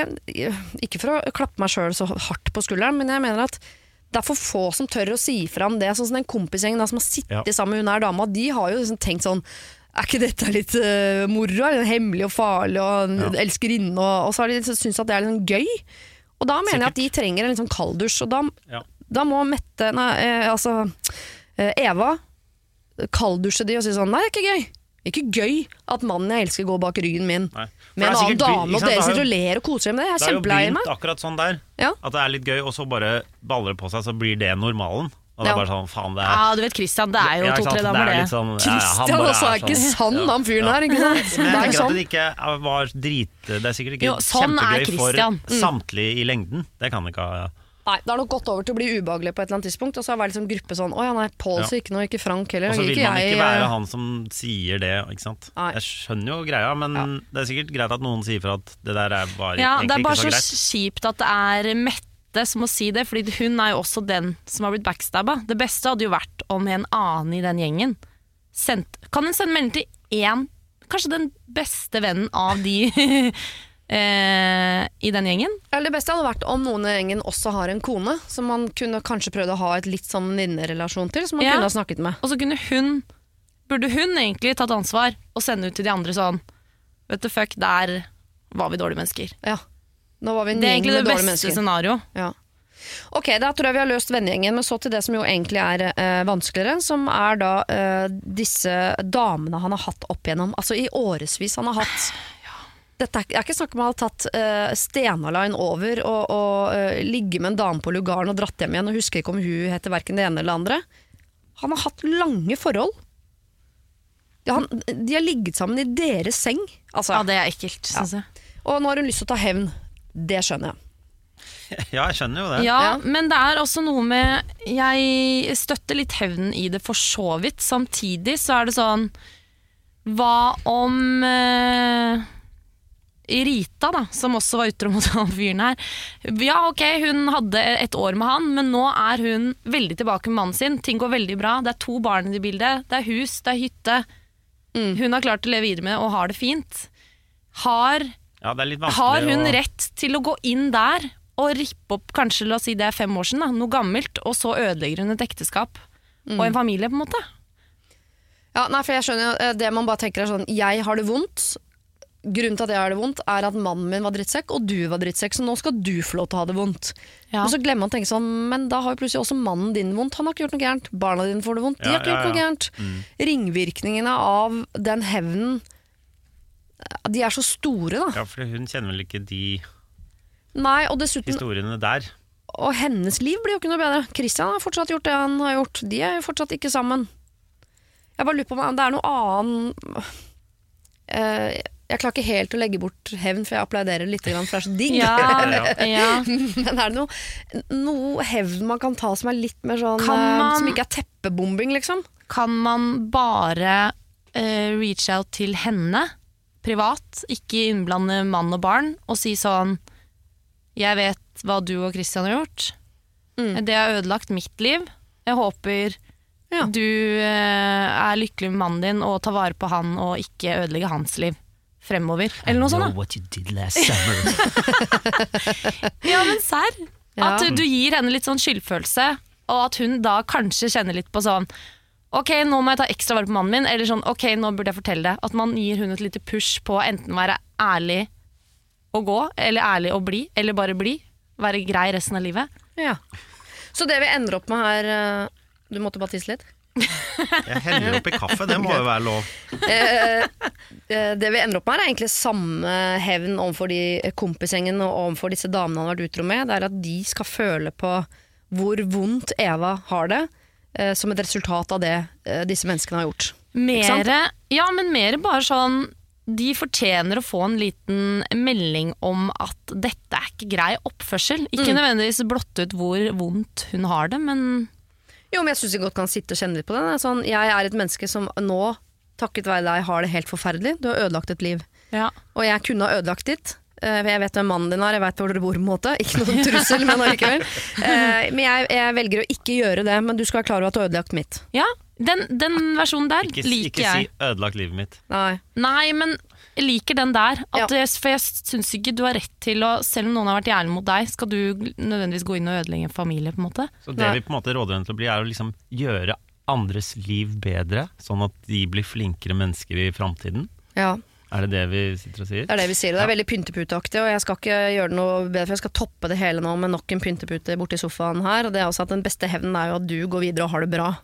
ikke for å klappe meg sjøl så hardt på skulderen, men jeg mener at det er for få som tør å si fra om det. Sånn som den kompisgjengen som har sittet Ja. sammen med hun her dama, de har jo liksom tenkt sånn er ikke dette litt uh, moro? Er det hemmelig og farlig og Ja. elskerinne? Og, og så har de syntes at det er litt sånn gøy. Og da mener jeg at de trenger en litt sånn kalddusj. Og da, Ja. da må Mette Nei, eh, altså Eva kalddusje de og si sånn Nei, det er ikke gøy. Ikke gøy at mannen jeg elsker går bak ryggen min med en er annen dame, og dere sitter og ler og koser dere med det. Jeg er Det er jo begynt akkurat sånn der. Ja. At det er litt gøy, og så bare baller det på seg, så blir det normalen. Og det Ja. er bare sånn, faen det er Ja, du vet Christian, det er jo Ja, to-tre damer, det. Er sånn, Christian ja, han bare også er er ikke sånn. sann, han fyren her. Ikke sant? Men jeg er tenker at sånn. det ikke var drit Det er sikkert ikke Jo, sånn er kjempegøy for Christian. Mm. samtlige i lengden. Det kan det ikke ha. Nei, det har nok gått over til å bli ubehagelig på et eller annet tidspunkt. Og så har det vært liksom gruppe sånn Å ja, nei, Pål Ja. sier ikke noe, ikke Frank heller. Og så vil ikke man jeg, ikke være eh, han som sier det, ikke sant. Nei. Jeg skjønner jo greia, men det er sikkert greit at noen sier fra at det der er bare Ja, det egentlig er bare ikke så så kjipt at det er Mette som må si det, fordi hun er jo også den som har blitt backstabba. Det beste hadde jo vært om en annen i den gjengen sendt, Kan hun sende melding til én kanskje den beste vennen av de eh, i den gjengen. Eller det beste hadde vært om noen i gjengen også har en kone, som man kunne kanskje prøvd å ha et litt sånn venninnerelasjon til, som man Ja. kunne ha snakket med. Og så kunne hun Burde hun egentlig tatt ansvar og sende ut til de andre sånn Vet du, fuck, der var vi dårlige mennesker. Ja. Nå var vi en Det er gjeng egentlig med det dårlige beste mennesker. scenario. Ja. Ok, da tror jeg vi har løst vennegjengen, men så til det som jo egentlig er eh, vanskeligere, som er da eh, disse damene han har hatt opp igjennom. Altså i årevis han har hatt dette er, det er ikke snakk om han har tatt uh, Stena Line over og, og uh, ligge med en dame på lugaren og dratt hjem igjen og husker ikke om hun heter verken det ene eller det andre. Han har hatt lange forhold. Ja, han, de har ligget sammen i deres seng. Altså, Ja, det er ekkelt, syns jeg. Og nå har hun lyst til å ta hevn. Det skjønner jeg. Ja, jeg skjønner jo det. Ja, Ja. men det er også noe med Jeg støtter litt hevnen i det for så vidt. Samtidig så er det sånn Hva om eh, Rita, da, som også var utro mot han fyren her. Ja, ok, hun hadde et år med han, men nå er hun veldig tilbake med mannen sin. Ting går veldig bra. Det er to barn i bildet. Det er hus, det er hytte. Hun har klart å leve videre med det og har det fint. Har Ja, det er litt har hun å- rett til å gå inn der og rippe opp kanskje la oss si det er fem år siden, da, noe gammelt, og så ødelegger hun et ekteskap og en familie? på en måte? Ja, nei, for jeg skjønner jo, eh, Det man bare tenker er sånn Jeg har det vondt. Grunnen til at jeg har det vondt, er at mannen min var drittsekk, og du var drittsekk, så nå skal du få lov til å ha det vondt. Ja. Og så glemmer man å tenke sånn Men da har jo plutselig også mannen din vondt. Han har ikke gjort noe gærent. Barna dine får det vondt. De har ikke ja, gjort noe gærent. gærent. Ringvirkningene av den hevnen De er så store, da. Ja, for hun kjenner vel ikke de Nei, og dessuten historiene der. Og hennes liv blir jo ikke noe bedre. Christian har fortsatt gjort det han har gjort. De er jo fortsatt ikke sammen. Jeg bare lurer på om det er noe annen Eh, Jeg klarer ikke helt å legge bort hevn, for jeg applauderer litt, for det er så digg. Ja, ja. Men er det noe, noe hevn man kan ta som er litt mer sånn eh, man- Som ikke er teppebombing, liksom? Kan man bare uh, reach out til henne privat, ikke innblande mann og barn, og si sånn Jeg vet hva du og Christian har gjort. Mm. Det har ødelagt mitt liv. Jeg håper Ja. du uh, er lykkelig med mannen din og tar vare på han og ikke ødelegger hans liv fremover. Eller noe sånt. da. what you did last summer. Ja, men serr. At du gir henne litt sånn skyldfølelse, og at hun da kanskje kjenner litt på sånn Ok, nå må jeg ta ekstra vare på mannen min, eller sånn Ok, nå burde jeg fortelle det. At man gir hun et lite push på å enten være ærlig å gå, eller ærlig å bli, eller bare bli. Være grei resten av livet. Ja. Så det vi ender opp med her eh, Du måtte bare tisse litt? Jeg heller oppi kaffe, det må jo være lov. Eh, eh, det vi ender opp med her er egentlig samme hevn overfor de kompisgjengen og overfor disse damene han har vært utro med. Det er at de skal føle på hvor vondt Eva har det, eh, som et resultat av det disse menneskene har gjort. sant? Mere, ja, men mer bare sånn De fortjener å få en liten melding om at dette er ikke grei oppførsel. Ikke nødvendigvis blotte ut hvor vondt hun har det, men Jo, men jeg syns vi godt kan sitte og kjenne litt på er Sånn, jeg er et menneske som nå, takket være deg, har det helt forferdelig. Du har ødelagt et liv. ja. Og jeg kunne ha ødelagt ditt. Eh, Jeg vet hvem mannen din er, jeg vet hvor dere bor. på en måte Ikke noen trussel, men allikevel. Eh, Men jeg, jeg velger å ikke gjøre det, men du skal være klar over at du har ødelagt mitt. Ja, den, den versjonen der Ikke, liker ikke si 'ødelagt livet mitt'. Nei. Nei, men jeg liker den der. At Ja. jeg, for jeg syns ikke du har rett til å Selv om noen har vært jævlig mot deg, skal du nødvendigvis gå inn og ødelegge en familie. på en måte Så det vi på en måte råder henne til å bli, er å liksom gjøre andres liv bedre, sånn at de blir flinkere mennesker i framtiden. Ja, Er det det vi sitter og sier? det er det vi sier. Det er veldig pynteputeaktig, og jeg skal ikke gjøre det noe bedre, for jeg skal toppe det hele nå med nok en pyntepute borti sofaen her. Og det er også at den beste hevnen er jo at du går videre og har det bra.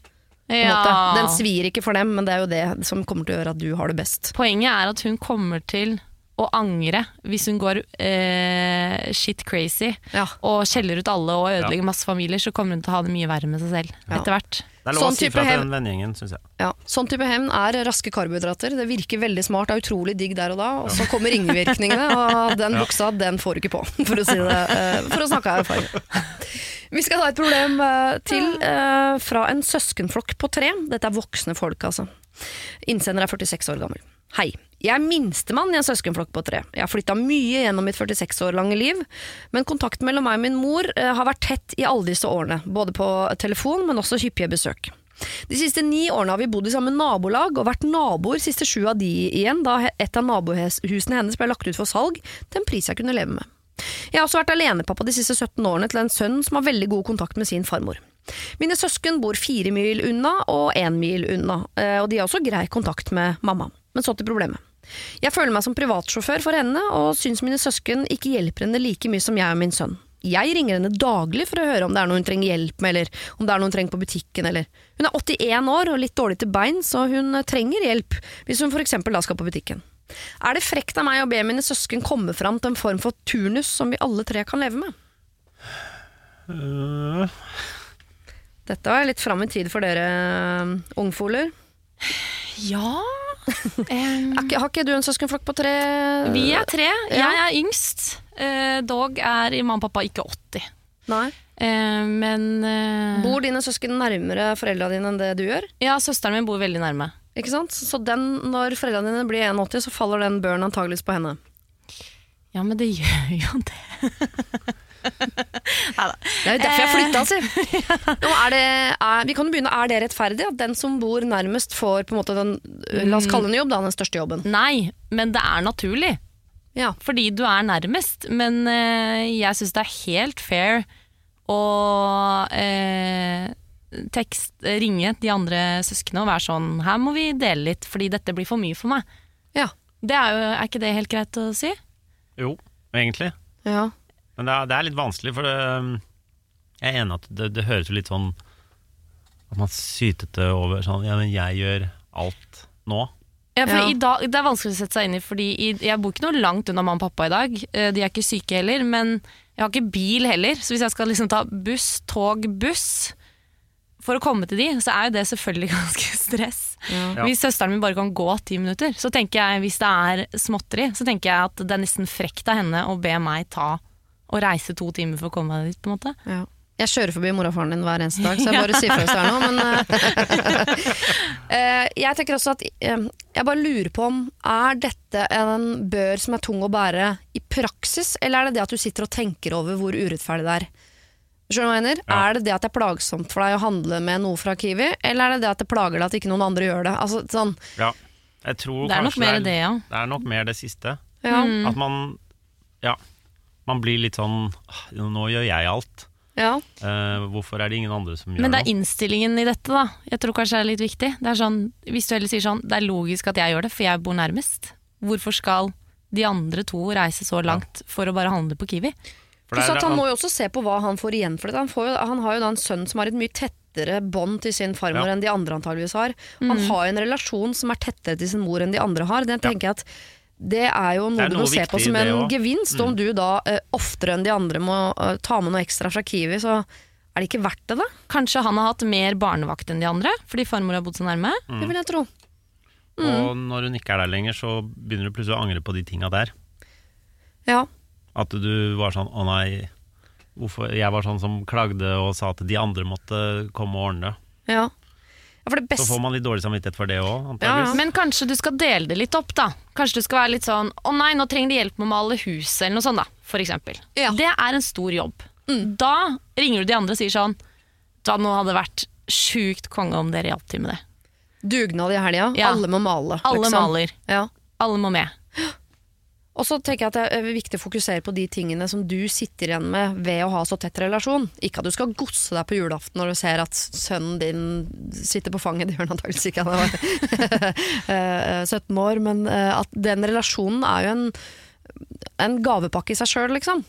Måte. Den svir ikke for dem, men det er jo det som kommer til å gjøre at du har det best. Poenget er at hun kommer til å angre hvis hun går eh, shit crazy Ja. og skjeller ut alle og ødelegger masse familier, så kommer hun til å ha det mye verre med seg selv Ja. etter hvert. Det er lov Sånn å si fra til den vennegjengen, syns jeg. Ja, Sånn type hevn er raske karbohydrater. Det virker veldig smart, det er utrolig digg der og da, og så kommer ringvirkningene, og den buksa den får du ikke på, for å si det eh, For å snakke av erfaring. Vi skal ta et problem eh, til eh, fra en søskenflokk på tre. Dette er voksne folk, altså. Innsender er 46 år gammel. Hei. Jeg er minstemann i en søskenflokk på tre. Jeg har flytta mye gjennom mitt 46 år lange liv, men kontakten mellom meg og min mor eh, har vært tett i alle disse årene. Både på telefon, men også hyppige besøk. De siste ni årene har vi bodd i samme nabolag og vært naboer siste sju av de igjen, da et av nabohusene hennes ble lagt ut for salg til en pris jeg kunne leve med. Jeg har også vært alenepappa de siste 17 årene til en sønn som har veldig god kontakt med sin farmor. Mine søsken bor fire mil unna og én mil unna, eh, og de har også grei kontakt med mamma. Men så til problemet. Jeg føler meg som privatsjåfør for henne, og syns mine søsken ikke hjelper henne like mye som jeg og min sønn. Jeg ringer henne daglig for å høre om det er noe hun trenger hjelp med, eller om det er noe hun trenger på butikken, eller Hun er 81 år og litt dårlig til bein, så hun trenger hjelp hvis hun for eksempel da skal på butikken. Er det frekt av meg å be mine søsken komme fram til en form for turnus som vi alle tre kan leve med? Øh, Dette var litt fram i tid for dere ungfoler. Ja ikke- Har ikke du en søskenflokk på tre? Vi er tre. Jeg er yngst. Eh, dog er mamma og pappa ikke 80. Nei. Eh, men eh, Bor dine søsken nærmere foreldra dine enn det du gjør? Ja, søsteren min bor veldig nærme. Ikke sant? Så den, når foreldrene dine blir 81, så faller den børen antageligvis på henne. Ja, men det gjør jo det. Neida. Det er jo derfor jeg flytta, altså. Nå er det, er, vi kan jo begynne, er det rettferdig at den som bor nærmest får på en måte den, la oss kalle den jobb, da, den største jobben? Nei, men det er naturlig. Ja. Fordi du er nærmest. Men eh, jeg syns det er helt fair å eh, tekst, ringe de andre søsknene og være sånn Her må vi dele litt, fordi dette blir for mye for meg. Ja. Det er, jo, er ikke det helt greit å si? jo, egentlig. ja. Men det er, det er litt vanskelig, for det, jeg er enig at det, det høres jo litt sånn At man sytete over sånn Ja, men jeg gjør alt nå. Ja, for Ja. i dag, Det er vanskelig å sette seg inn i, fordi jeg bor ikke noe langt unna mamma og pappa i dag. Eh, De er ikke syke heller, men jeg har ikke bil heller. Så hvis jeg skal liksom ta buss, tog, buss for å komme til de, så er jo det selvfølgelig ganske stress. Ja. Ja. Hvis søsteren min bare kan gå ti minutter, så tenker jeg, hvis det er småtteri, så tenker jeg at det er nesten frekt av henne å be meg ta og reise to timer for å komme meg dit, på en måte. Ja. Jeg kjører forbi mor og faren din hver eneste dag, så jeg bare sier fra hvis det er noe. Men eh, eh, jeg tenker også at uh, jeg bare lurer på om er dette en bør som er tung å bære i praksis, eller er det det at du sitter og tenker over hvor urettferdig det er? Skjønner du hva jeg mener? Ja. Er det det at det er plagsomt for deg å handle med noe fra Kiwi, eller er det det at det plager deg at ikke noen andre gjør det? Altså, sånn, Ja. Jeg tror Det er nok mer det, det, ja. er, det er nok mer det siste. ja, Mm. At man Ja. Man blir litt sånn «Ah, Nå gjør jeg alt. ja. Uh, hvorfor er det ingen andre som gjør noe? Men det er noe? innstillingen i dette, da. Jeg tror kanskje det er litt viktig. Det er sånn, hvis du heller sier sånn, det er logisk at jeg gjør det, for jeg bor nærmest. Hvorfor skal de andre to reise så langt for å bare handle på Kiwi? For det Pluss er- at han må jo også se på hva han får igjen for det. Han, får jo, han har jo da en sønn som har et mye tettere bånd til sin farmor Ja. enn de andre antageligvis har. Han har jo en relasjon som er tettere til sin mor enn de andre har. Det tenker jeg at det er jo noe, er noe du må se på som en gevinst. gevinst. Om du da eh, oftere enn de andre må eh, ta med noe ekstra fra Kiwi, så er det ikke verdt det, da? Kanskje han har hatt mer barnevakt enn de andre, fordi farmor har bodd så nærme. Det vil jeg tro. Og når hun ikke er der lenger, så begynner du plutselig å angre på de tinga der. Ja. At du var sånn Å nei, hvorfor Jeg var sånn som klagde og sa at de andre måtte komme og ordne det. ja. Ja for det Så får man litt dårlig samvittighet for det òg, Ja, antakeligvis. ja. Men kanskje du skal dele det litt opp, da. Kanskje du skal være litt sånn 'Å nei, nå trenger de hjelp med å male huset', eller noe sånt, da. For eksempel. Ja. Det er en stor jobb. Da ringer du de andre og sier sånn 'Da nå hadde det vært sjukt konge om dere hjalp til med det'. Dugnad i helga. Ja. Alle må male. Alle liksom. maler. Ja. Alle må med. Og så tenker jeg at det er viktig å fokusere på de tingene som du sitter igjen med ved å ha så tett relasjon. Ikke at du skal godse deg på julaften når du ser at sønnen din sitter på fanget. Det gjør han antakeligvis ikke, han er eh, 17 år. Men eh, at den relasjonen er jo en, en gavepakke i seg sjøl, liksom.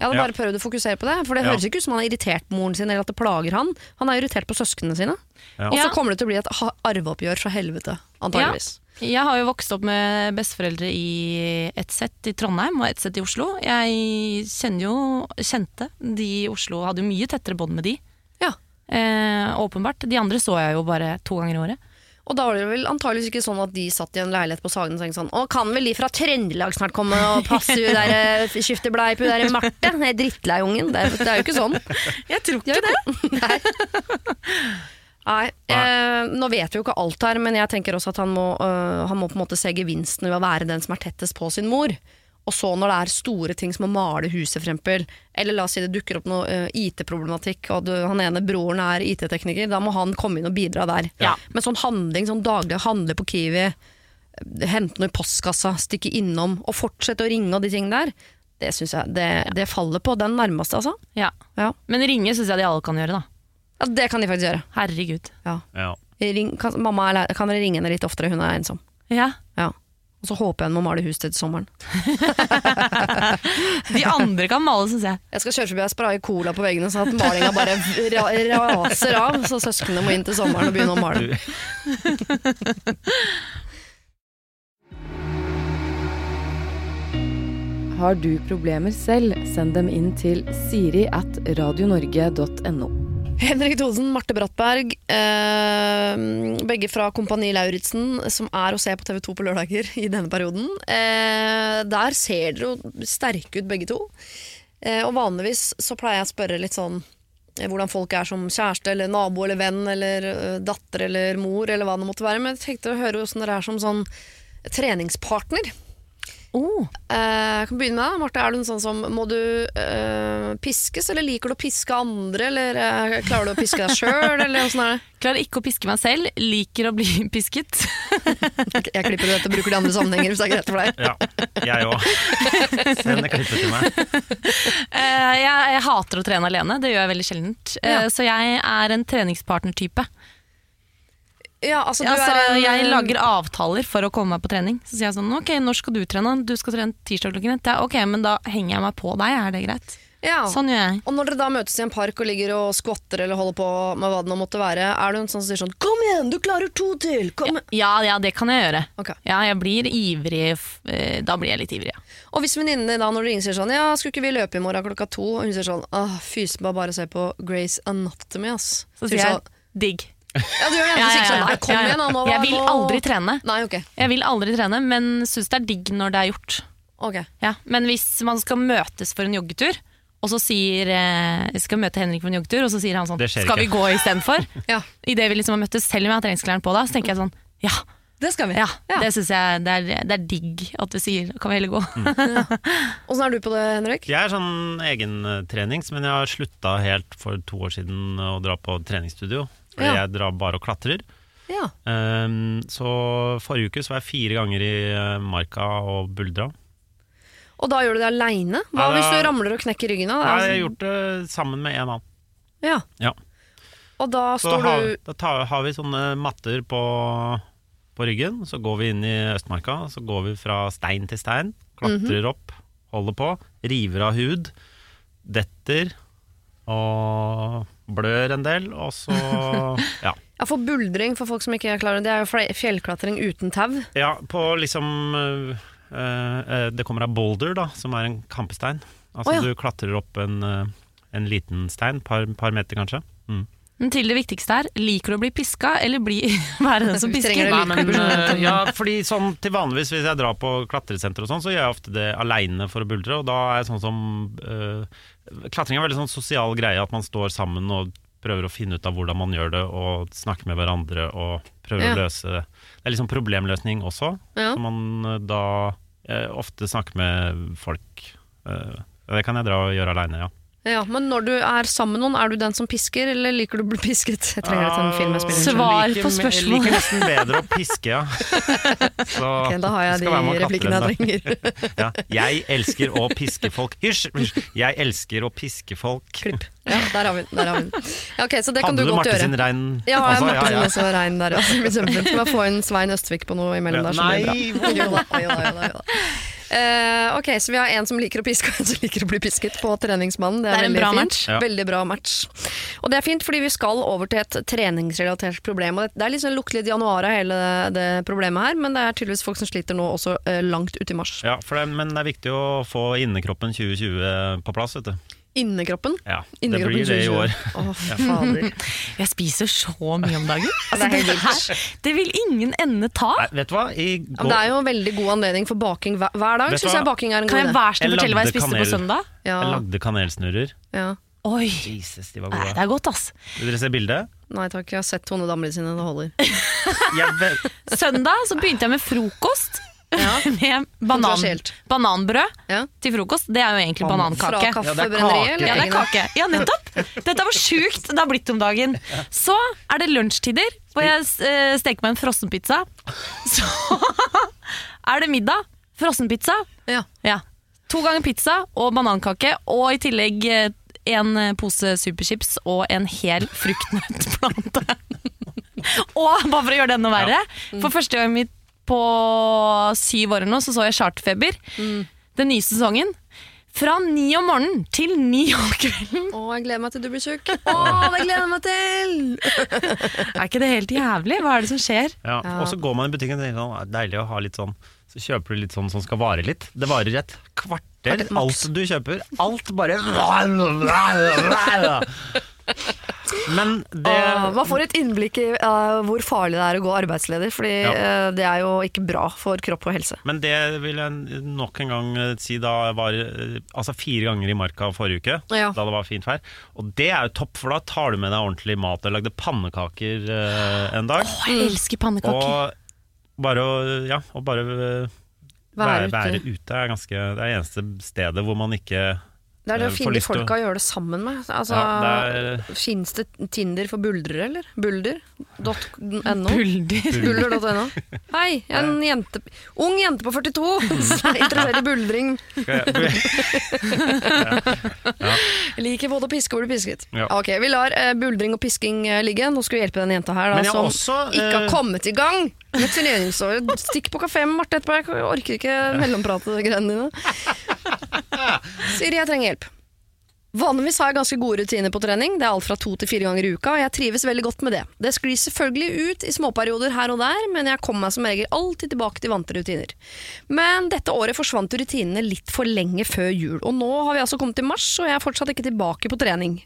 Jeg hadde Ja. bare prøvd å fokusere på det, for det Ja. høres ikke ut som han er irritert på moren sin, eller at det plager han. Han er irritert på søsknene sine. Ja. Og så kommer det til å bli et arveoppgjør fra helvete, antageligvis. Jeg har jo vokst opp med besteforeldre i ett sett i Trondheim og ett sett i Oslo. Jeg kjenner jo, kjente de i Oslo, hadde jo mye tettere bånd med de. Ja. Eh, åpenbart. De andre så jeg jo bare to ganger i året. Og da var det vel antageligvis ikke sånn at de satt i en leilighet på Sagen og tenkte sånn Å, kan vel de fra Trøndelag snart komme og passe hun der eh, skifte blei på hun der Marte? Den drittlei ungen. Det er, det jo ikke sånn. Jeg tror er det. Nei. Nei, eh, nå vet vi jo ikke alt her, men jeg tenker også at han må, øh, han må på en måte se gevinsten ved å være den som er tettest på sin mor. Og så når det er store ting som å male huset, for eksempel, eller la oss si det dukker opp noe eh, IT-problematikk, og du, han ene broren er IT-tekniker, da må han komme inn og bidra der. Ja. Men sånn handling, sånn daglig handle på Kiwi, hente noe i postkassa, stikke innom, og fortsette å ringe og de tingene der, det synes jeg, det, det faller på den nærmeste, altså. Ja. Ja. Men ringe syns jeg de alle kan gjøre, da. Ja, det kan de faktisk gjøre. Herregud. Ja. Ja. Ring, kan, mamma, er lei- kan dere ringe henne litt oftere, hun er ensom. Ja. Ja. Og så håper jeg hun må male huset til sommeren. De andre kan male, syns jeg. Jeg skal kjøre forbi og spraye cola på veggene, så at malinga bare ra raser av. Så søsknene må inn til sommeren og begynne å male. Har du problemer selv, send dem inn til siri at radionorge.no. Henrik Thodesen, Marte Brattberg, eh, begge fra Kompani Lauritzen, som er å se på TV2 på lørdager i denne perioden. Eh, der ser dere jo sterke ut begge to. Eh, og vanligvis så pleier jeg å spørre litt sånn eh, hvordan folk er som kjæreste eller nabo eller venn eller eh, datter eller mor eller hva det måtte være. Men jeg tenkte å høre hvordan dere er som sånn treningspartner. Oh. Eh, Jeg kan begynne med deg. Marte, er du en sånn som Må du uh, piskes, eller liker du å piske andre? Eller uh, klarer du å piske deg sjøl, eller åssen er det? Klarer ikke å piske meg selv, liker å bli pisket. Jeg klipper dette og bruker det i andre sammenhenger hvis det er greit for deg. Ja, jeg òg. Send det klippet til meg. Uh, jeg, jeg hater å trene alene, det gjør jeg veldig sjeldent. Eh, Ja. Så jeg er en treningspartnertype. Ja, altså, du Ja, så er en, jeg lager avtaler for å komme meg på trening. Så sier jeg sånn Ok, når skal du trene? Du skal trene tirsdag klokken ett. Ja, ok, men da henger jeg meg på deg, er det greit? ja. Sånn gjør jeg. Og når dere da møtes i en park og ligger og skvatter eller holder på med hva det nå måtte være, er du en sånn som sier sånn 'Kom igjen, du klarer to til!' Kom. Ja, ja, det kan jeg gjøre. Okay. Ja, jeg blir ivrig. eh, Da blir jeg litt ivrig, ja. Og hvis venninnene da når du ringer sier sånn 'Ja, skulle ikke vi løpe i morgen klokka to?' Og hun sier sånn 'Åh, fysen bare se på Grace Anatomy, ass'. Så Sier sier jeg sånn, digg. Ja, du gjør det. Ja, Ja, ja. Nei, kom igjen, da. Nå, Jeg vil aldri trene. Nei, ok. Jeg vil aldri trene, men syns det er digg når det er gjort. Ok. Ja, men hvis man skal møtes for en joggetur, og så sier eh, Jeg skal møte Henrik for en joggetur, og så sier han sånn Det skjer Skal vi ikke. gå istedenfor? Ja, Idet vi liksom har møttes, selv om jeg har treningsklærne på da, så tenker jeg sånn Ja, det skal vi. ja, Ja. det syns jeg det er, det er digg at du sier. Kan vi heller gå? Åssen er du på det, Henrik? Jeg er sånn egentrenings, men jeg har slutta helt for to år siden å dra på treningsstudio. Fordi Ja. jeg drar bare og klatrer. Ja. Um, så forrige uke så var jeg fire ganger i eh, marka og buldra. Og da gjør du det aleine? Hva Ja, hvis du ramler og knekker ryggen av? Nei, jeg har gjort det sammen med en annen. Ja. Ja. Og da står har, du da tar, har vi sånne matter på, på ryggen. Så går vi inn i Østmarka. Så går vi fra stein til stein. Klatrer opp, holder på. River av hud. Detter. Og blør en del. Og så Ja. Ja, for buldring, for folk som ikke er klar over det, det er jo fjellklatring uten tau. ja på liksom øh, øh, Det kommer av boulder, da, som er en kampestein. Altså oh, ja. du klatrer opp en, øh, en liten stein, par, par meter kanskje. Mm. Men til det viktigste her, liker du å bli piska, eller bli, være den som pisker? Nei, men, ja, fordi sånn til vanligvis hvis jeg drar på klatresenter og sånn, så gjør jeg ofte det aleine for å buldre, og da er jeg sånn som øh, Klatring er veldig sånn sosial greie, at man står sammen og prøver å finne ut av hvordan man gjør det, og snakker med hverandre og prøver Ja. å løse Det er liksom problemløsning også, Ja. som man øh, da eh, ofte snakker med folk. eh, det kan jeg dra og gjøre aleine, ja. Ja, men når du er sammen med noen, er du den som pisker, eller liker du å bli pisket? Jeg trenger til en film jeg spiller. Svar. like, Liker- på spørsmål. Liker nesten bedre å piske, ja. Så Ok, da har jeg de replikkene jeg trenger. Ja, jeg elsker å piske folk. Hysj! Jeg elsker å piske folk. Klipp. Ja, der har vi den. Der har vi den. Ja, ok, så det kan Hadde du du godt Marte gjøre. sin rein Ja, altså, Marte sin ja, også rein der. Ja. Kjempefint. Skal bare få inn Svein Østvik på noe imellom der, så blir det Nei, bra. Jo da, jo da, jo da, jo da. Eh, ok, så vi har en som liker å piske, og en som liker å bli pisket på treningsmannen. Det er, Det er en veldig bra fint. match. Ja. Veldig bra match. Og det er fint, fordi vi skal over til et treningsrelatert problem. Og det- er liksom lukter litt januar av hele det problemet her, men det er tydeligvis folk som sliter nå også uh, langt ut i mars. Ja, for det, men det er viktig å få innekroppen 2020 på plass, vet du. Innekroppen. Ja, det blir det i år. Å, fader. Jeg spiser så mye om dagen. det Altså, det, her, det vil ingen ende ta. Nei, vet du hva? I går, det er jo en veldig god anledning for baking hver, hver dag. Hva? jeg baking er en Kan god jeg så Jeg fortelle hva jeg spiste kanel. på søndag? Ja, jeg lagde kanelsnurrer. ja. Oi, Jesus, de var Nei, det er godt, ass. Vil dere se bildet? Nei takk, jeg har sett Tone Damli sine, det holder. Søndag så begynte jeg med frokost. med banan, bananbrød Ja. til frokost. Det er jo egentlig Ban- Fra banankake. kaffebrenneriet? kake. Ja, det er kake. Ja, nettopp! Dette var sjukt det har blitt om dagen. Så er det lunsjtider, hvor jeg eh, steker meg en frossenpizza. Så er det middag. Frossenpizza. Ja. Ja. To ganger pizza og banankake, og i tillegg eh, en eh, pose superchips og en hel fruktnøttplante. og bare for å gjøre det enda verre, for første gang mitt på syv år eller noe, så så jeg Charterfeber. Den nye sesongen. Fra ni om morgenen til ni om kvelden. Å, jeg gleder meg til du blir tjukk. Å, det gleder jeg meg til! Er ikke det helt jævlig? Hva er det som skjer? Ja. Og så går man i butikken og tenker sånn, det er deilig å ha litt sånn Så kjøper du litt sånn som skal vare litt. Det varer et kvarter. Kvarter, alt du kjøper. Alt bare Men det uh, man får et innblikk i uh, hvor farlig det er å gå arbeidsledig, Fordi Ja. uh, det er jo ikke bra for kropp og helse. Men det vil jeg nok en gang eh, si da jeg var altså fire ganger i marka forrige uke, Ja. da det var fint vær. Og det er jo topp, for da tar du med deg ordentlig mat. Jeg lagde pannekaker en dag. Åh, jeg elsker pannekaker. Og bare å ja, og bare Være være, ute. være ute er ganske Det er det eneste stedet hvor man ikke Det er det eh, å finne lyst å- folka å gjøre det sammen med. Altså, Ja, det Fins det Tinder for buldrere, eller? Bulder.no? Bulder. Bulder.no. Hei, jeg er en jente, ung jente på 42 som er interessert i buldring. jeg, Jeg liker både å piske og bli pisket. Ja. Ok, Vi lar uh, buldring og pisking uh, ligge. Nå skal vi hjelpe den jenta her da, Men jeg har som også, ikke har eh, kommet i gang med turneringsåret. Stikk på kafé med Marte etterpå. Jeg orker ikke mellomprate greiene dine. Siri, jeg trenger hjelp. Vanligvis har jeg ganske gode rutiner på trening. Det er alt fra to til fire ganger i uka, og jeg trives veldig godt med det. Det sklir selvfølgelig ut i småperioder her og der, men jeg kommer meg som regel alltid tilbake til vante rutiner. Men dette året forsvant rutinene litt for lenge før jul, og nå har vi altså kommet til mars, og jeg er fortsatt ikke tilbake på trening.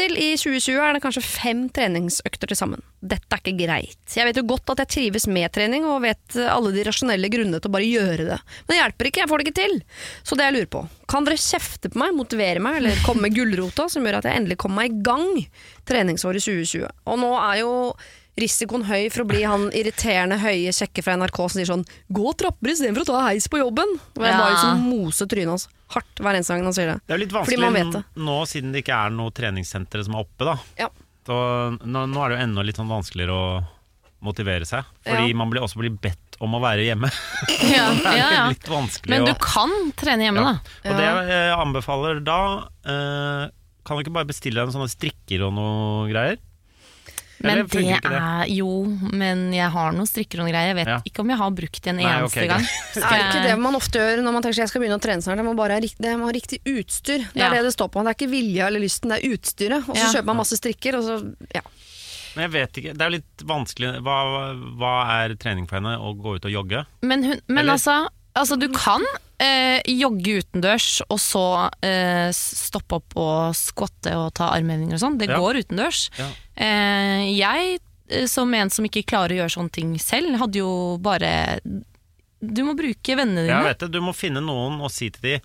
Hittil i 2020 er det kanskje fem treningsøkter til sammen. Dette er ikke greit. Jeg vet jo godt at jeg trives med trening, og vet alle de rasjonelle grunnene til å bare gjøre det. Men det hjelper ikke, jeg får det ikke til. Så det jeg lurer på, kan dere kjefte på meg, motivere meg, eller komme med gulrota som gjør at jeg endelig kommer meg i gang treningsåret 2020? Og nå er jo risikoen høy for å bli han irriterende høye kjekke fra NRK som sier sånn 'gå trapper istedenfor å ta heis på jobben'. Og jeg Ja. bare liksom moser trynet hans hardt hver eneste gang han sier det. det er jo litt Fordi man vet vanskelig nå siden det ikke er noe treningssentre som er oppe. da Ja. Så nå, nå er det jo enda litt sånn vanskeligere å motivere seg. Fordi Ja. man blir også blir bedt om å være hjemme. Ja, ja, ja. litt vanskelig Men du å kan trene hjemme, Ja. da. Og det jeg eh, anbefaler da eh, Kan du ikke bare bestille deg noen sånne strikker og noe greier? Men det det? er Jo, men jeg har noen strikker og noen greier. Jeg vet Ja. ikke om jeg har brukt det en Nei, eneste okay, gang. Er ikke det man ofte gjør når man tenker at jeg skal begynne å trene snart? Det må bare ha riktig, det må ha riktig utstyr. Det er Ja. det det står på. Det er ikke vilja eller lysten, det er utstyret. Og så Ja. kjøper man masse strikker, og så ja. Men jeg vet ikke, det er jo litt vanskelig Hva, hva er trening for henne? Å gå ut og jogge? Men, hun, men altså, altså, du kan eh, jogge utendørs og så eh, stoppe opp og skvatte og ta armhevinger og sånn. Det Ja. går utendørs. Ja. Eh, jeg, eh, som en som ikke klarer å gjøre sånne ting selv, hadde jo bare Du må bruke vennene Jeg dine. vet det, Du må finne noen og si til de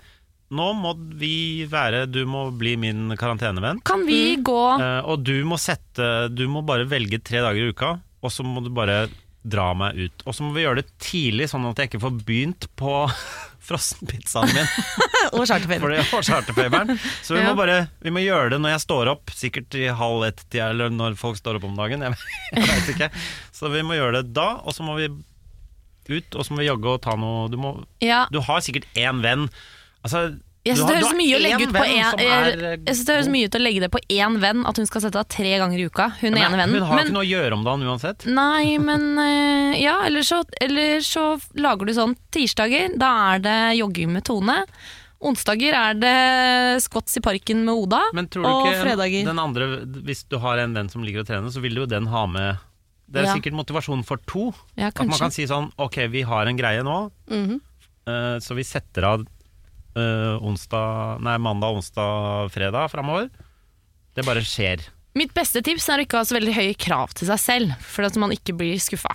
Nå må vi være Du må bli min karantenevenn. Kan vi gå Eh, og du må sette Du må bare velge tre dager i uka, og så må du bare dra meg ut. Og så må vi gjøre det tidlig, sånn at jeg ikke får begynt på frossenpizzaen min. og charterfeberen. Så vi må bare Vi må gjøre det når jeg står opp, sikkert i halv ett tida, eller når folk står opp om dagen. Jeg, jeg vet ikke. Så vi må gjøre det da, og så må vi ut, og så må vi jogge og ta noe Du, må, Ja, du har sikkert én venn. Altså, jeg synes det høres mye å legge ut på en, jeg, er, eh, synes det høres mye ut å legge det på én venn, at hun skal sette av tre ganger i uka. Hun Men ene vennen. Hun har Men- ikke noe å gjøre om dagen uansett. Nei, men eh, Ja, eller så, eller så lager du sånn tirsdager. Da er det jogging med Tone. Onsdager er det squats i parken med Oda. Men tror du og ikke fredager den andre Hvis du har en venn som ligger og trener, så vil du jo den ha med Det er Ja. sikkert motivasjon for to. Ja, At man kan si sånn Ok, vi har en greie nå, Mhm. eh, så vi setter av eh, onsdag Nei, mandag, onsdag, fredag framover. Det bare skjer. Mitt beste tips er å ikke ha så veldig høye krav til seg selv, for at man ikke blir skuffa.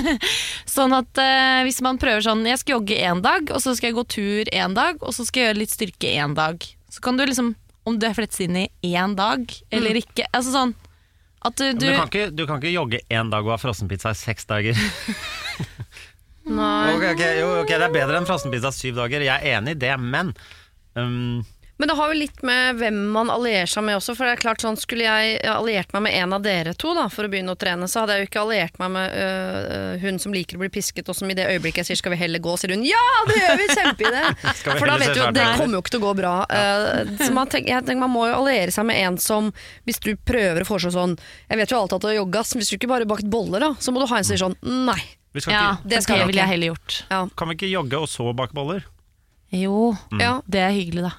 sånn at eh, hvis man prøver sånn Jeg skal jogge én dag, og så skal jeg gå tur én dag, og så skal jeg gjøre litt styrke én dag. Så kan du liksom, om du er flettet inn i én dag eller ikke Altså sånn at du, du Du, kan ikke, du kan ikke jogge én dag og ha frossenpizza i seks dager. Nei. Ok, ok, jo, ok, Det er bedre enn frossenpizza syv dager, jeg er enig i det, men um, Men det har jo litt med hvem man allierer seg med også. For det er klart sånn, Skulle jeg alliert meg med en av dere to da, for å begynne å trene, så hadde jeg jo ikke alliert meg med øh, øh, hun som liker å bli pisket, og som i det øyeblikket jeg sier 'skal vi heller gå', sier hun 'ja, det gjør vi! Kjempeidé!' For da vet du at det kommer jo ikke til å gå bra. Eh, så man, tenker, jeg tenker, man må jo alliere seg med en som Hvis du prøver å foreslå sånn 'jeg vet jo alltid at du har jogga, så hvis du ikke bare bakt boller', da, så må du ha en som sier sånn 'nei'. Vi skal Ja, ikke, det, skal jeg ville jeg heller gjort. Ja. kan vi ikke jogge og så bake boller? Jo, Ja. det er hyggelig, da.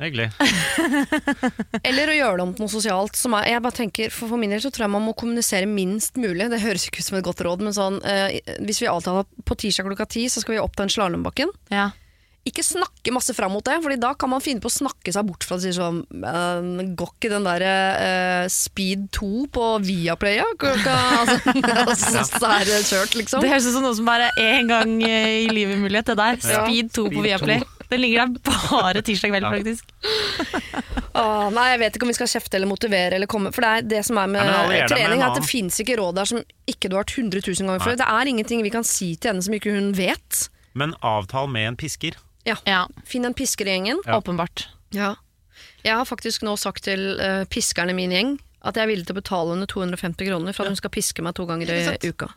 Hyggelig. Eller å gjøre det om til noe sosialt. Som er, jeg bare tenker, for, for min del så tror jeg man må kommunisere minst mulig. Det høres ikke ut som et godt råd, men sånn eh, Hvis vi avtaler på tirsdag klokka ti så skal vi opp den slalåmbakken. Ja. Ikke snakke masse fram mot det, Fordi da kan man finne på å snakke seg bort fra det. Sånn uh, Går ikke den der uh, Speed 2 på Viaplaya Altså, altså, Så er det kjørt, liksom. Det høres ut som noe som bare er én gang eh, i livet mulighet, det der. Speed 2 på Viaplay. 2. Den ligger der bare tirsdag kveld, Ja. faktisk. Åh, nei, jeg vet ikke om vi skal kjefte eller motivere eller komme For det er det som er med Ja, med trening, er at det fins ikke råd der som ikke du har hørt 100 000 ganger før. Nei. Det er ingenting vi kan si til henne som ikke hun vet. Men avtal med en pisker. Ja, Finn en pisker i gjengen. Ja. åpenbart. Ja. Jeg har faktisk nå sagt til uh, piskerne i min gjeng at jeg er villig til å betale henne 250 kroner for at hun skal piske meg to ganger i uka.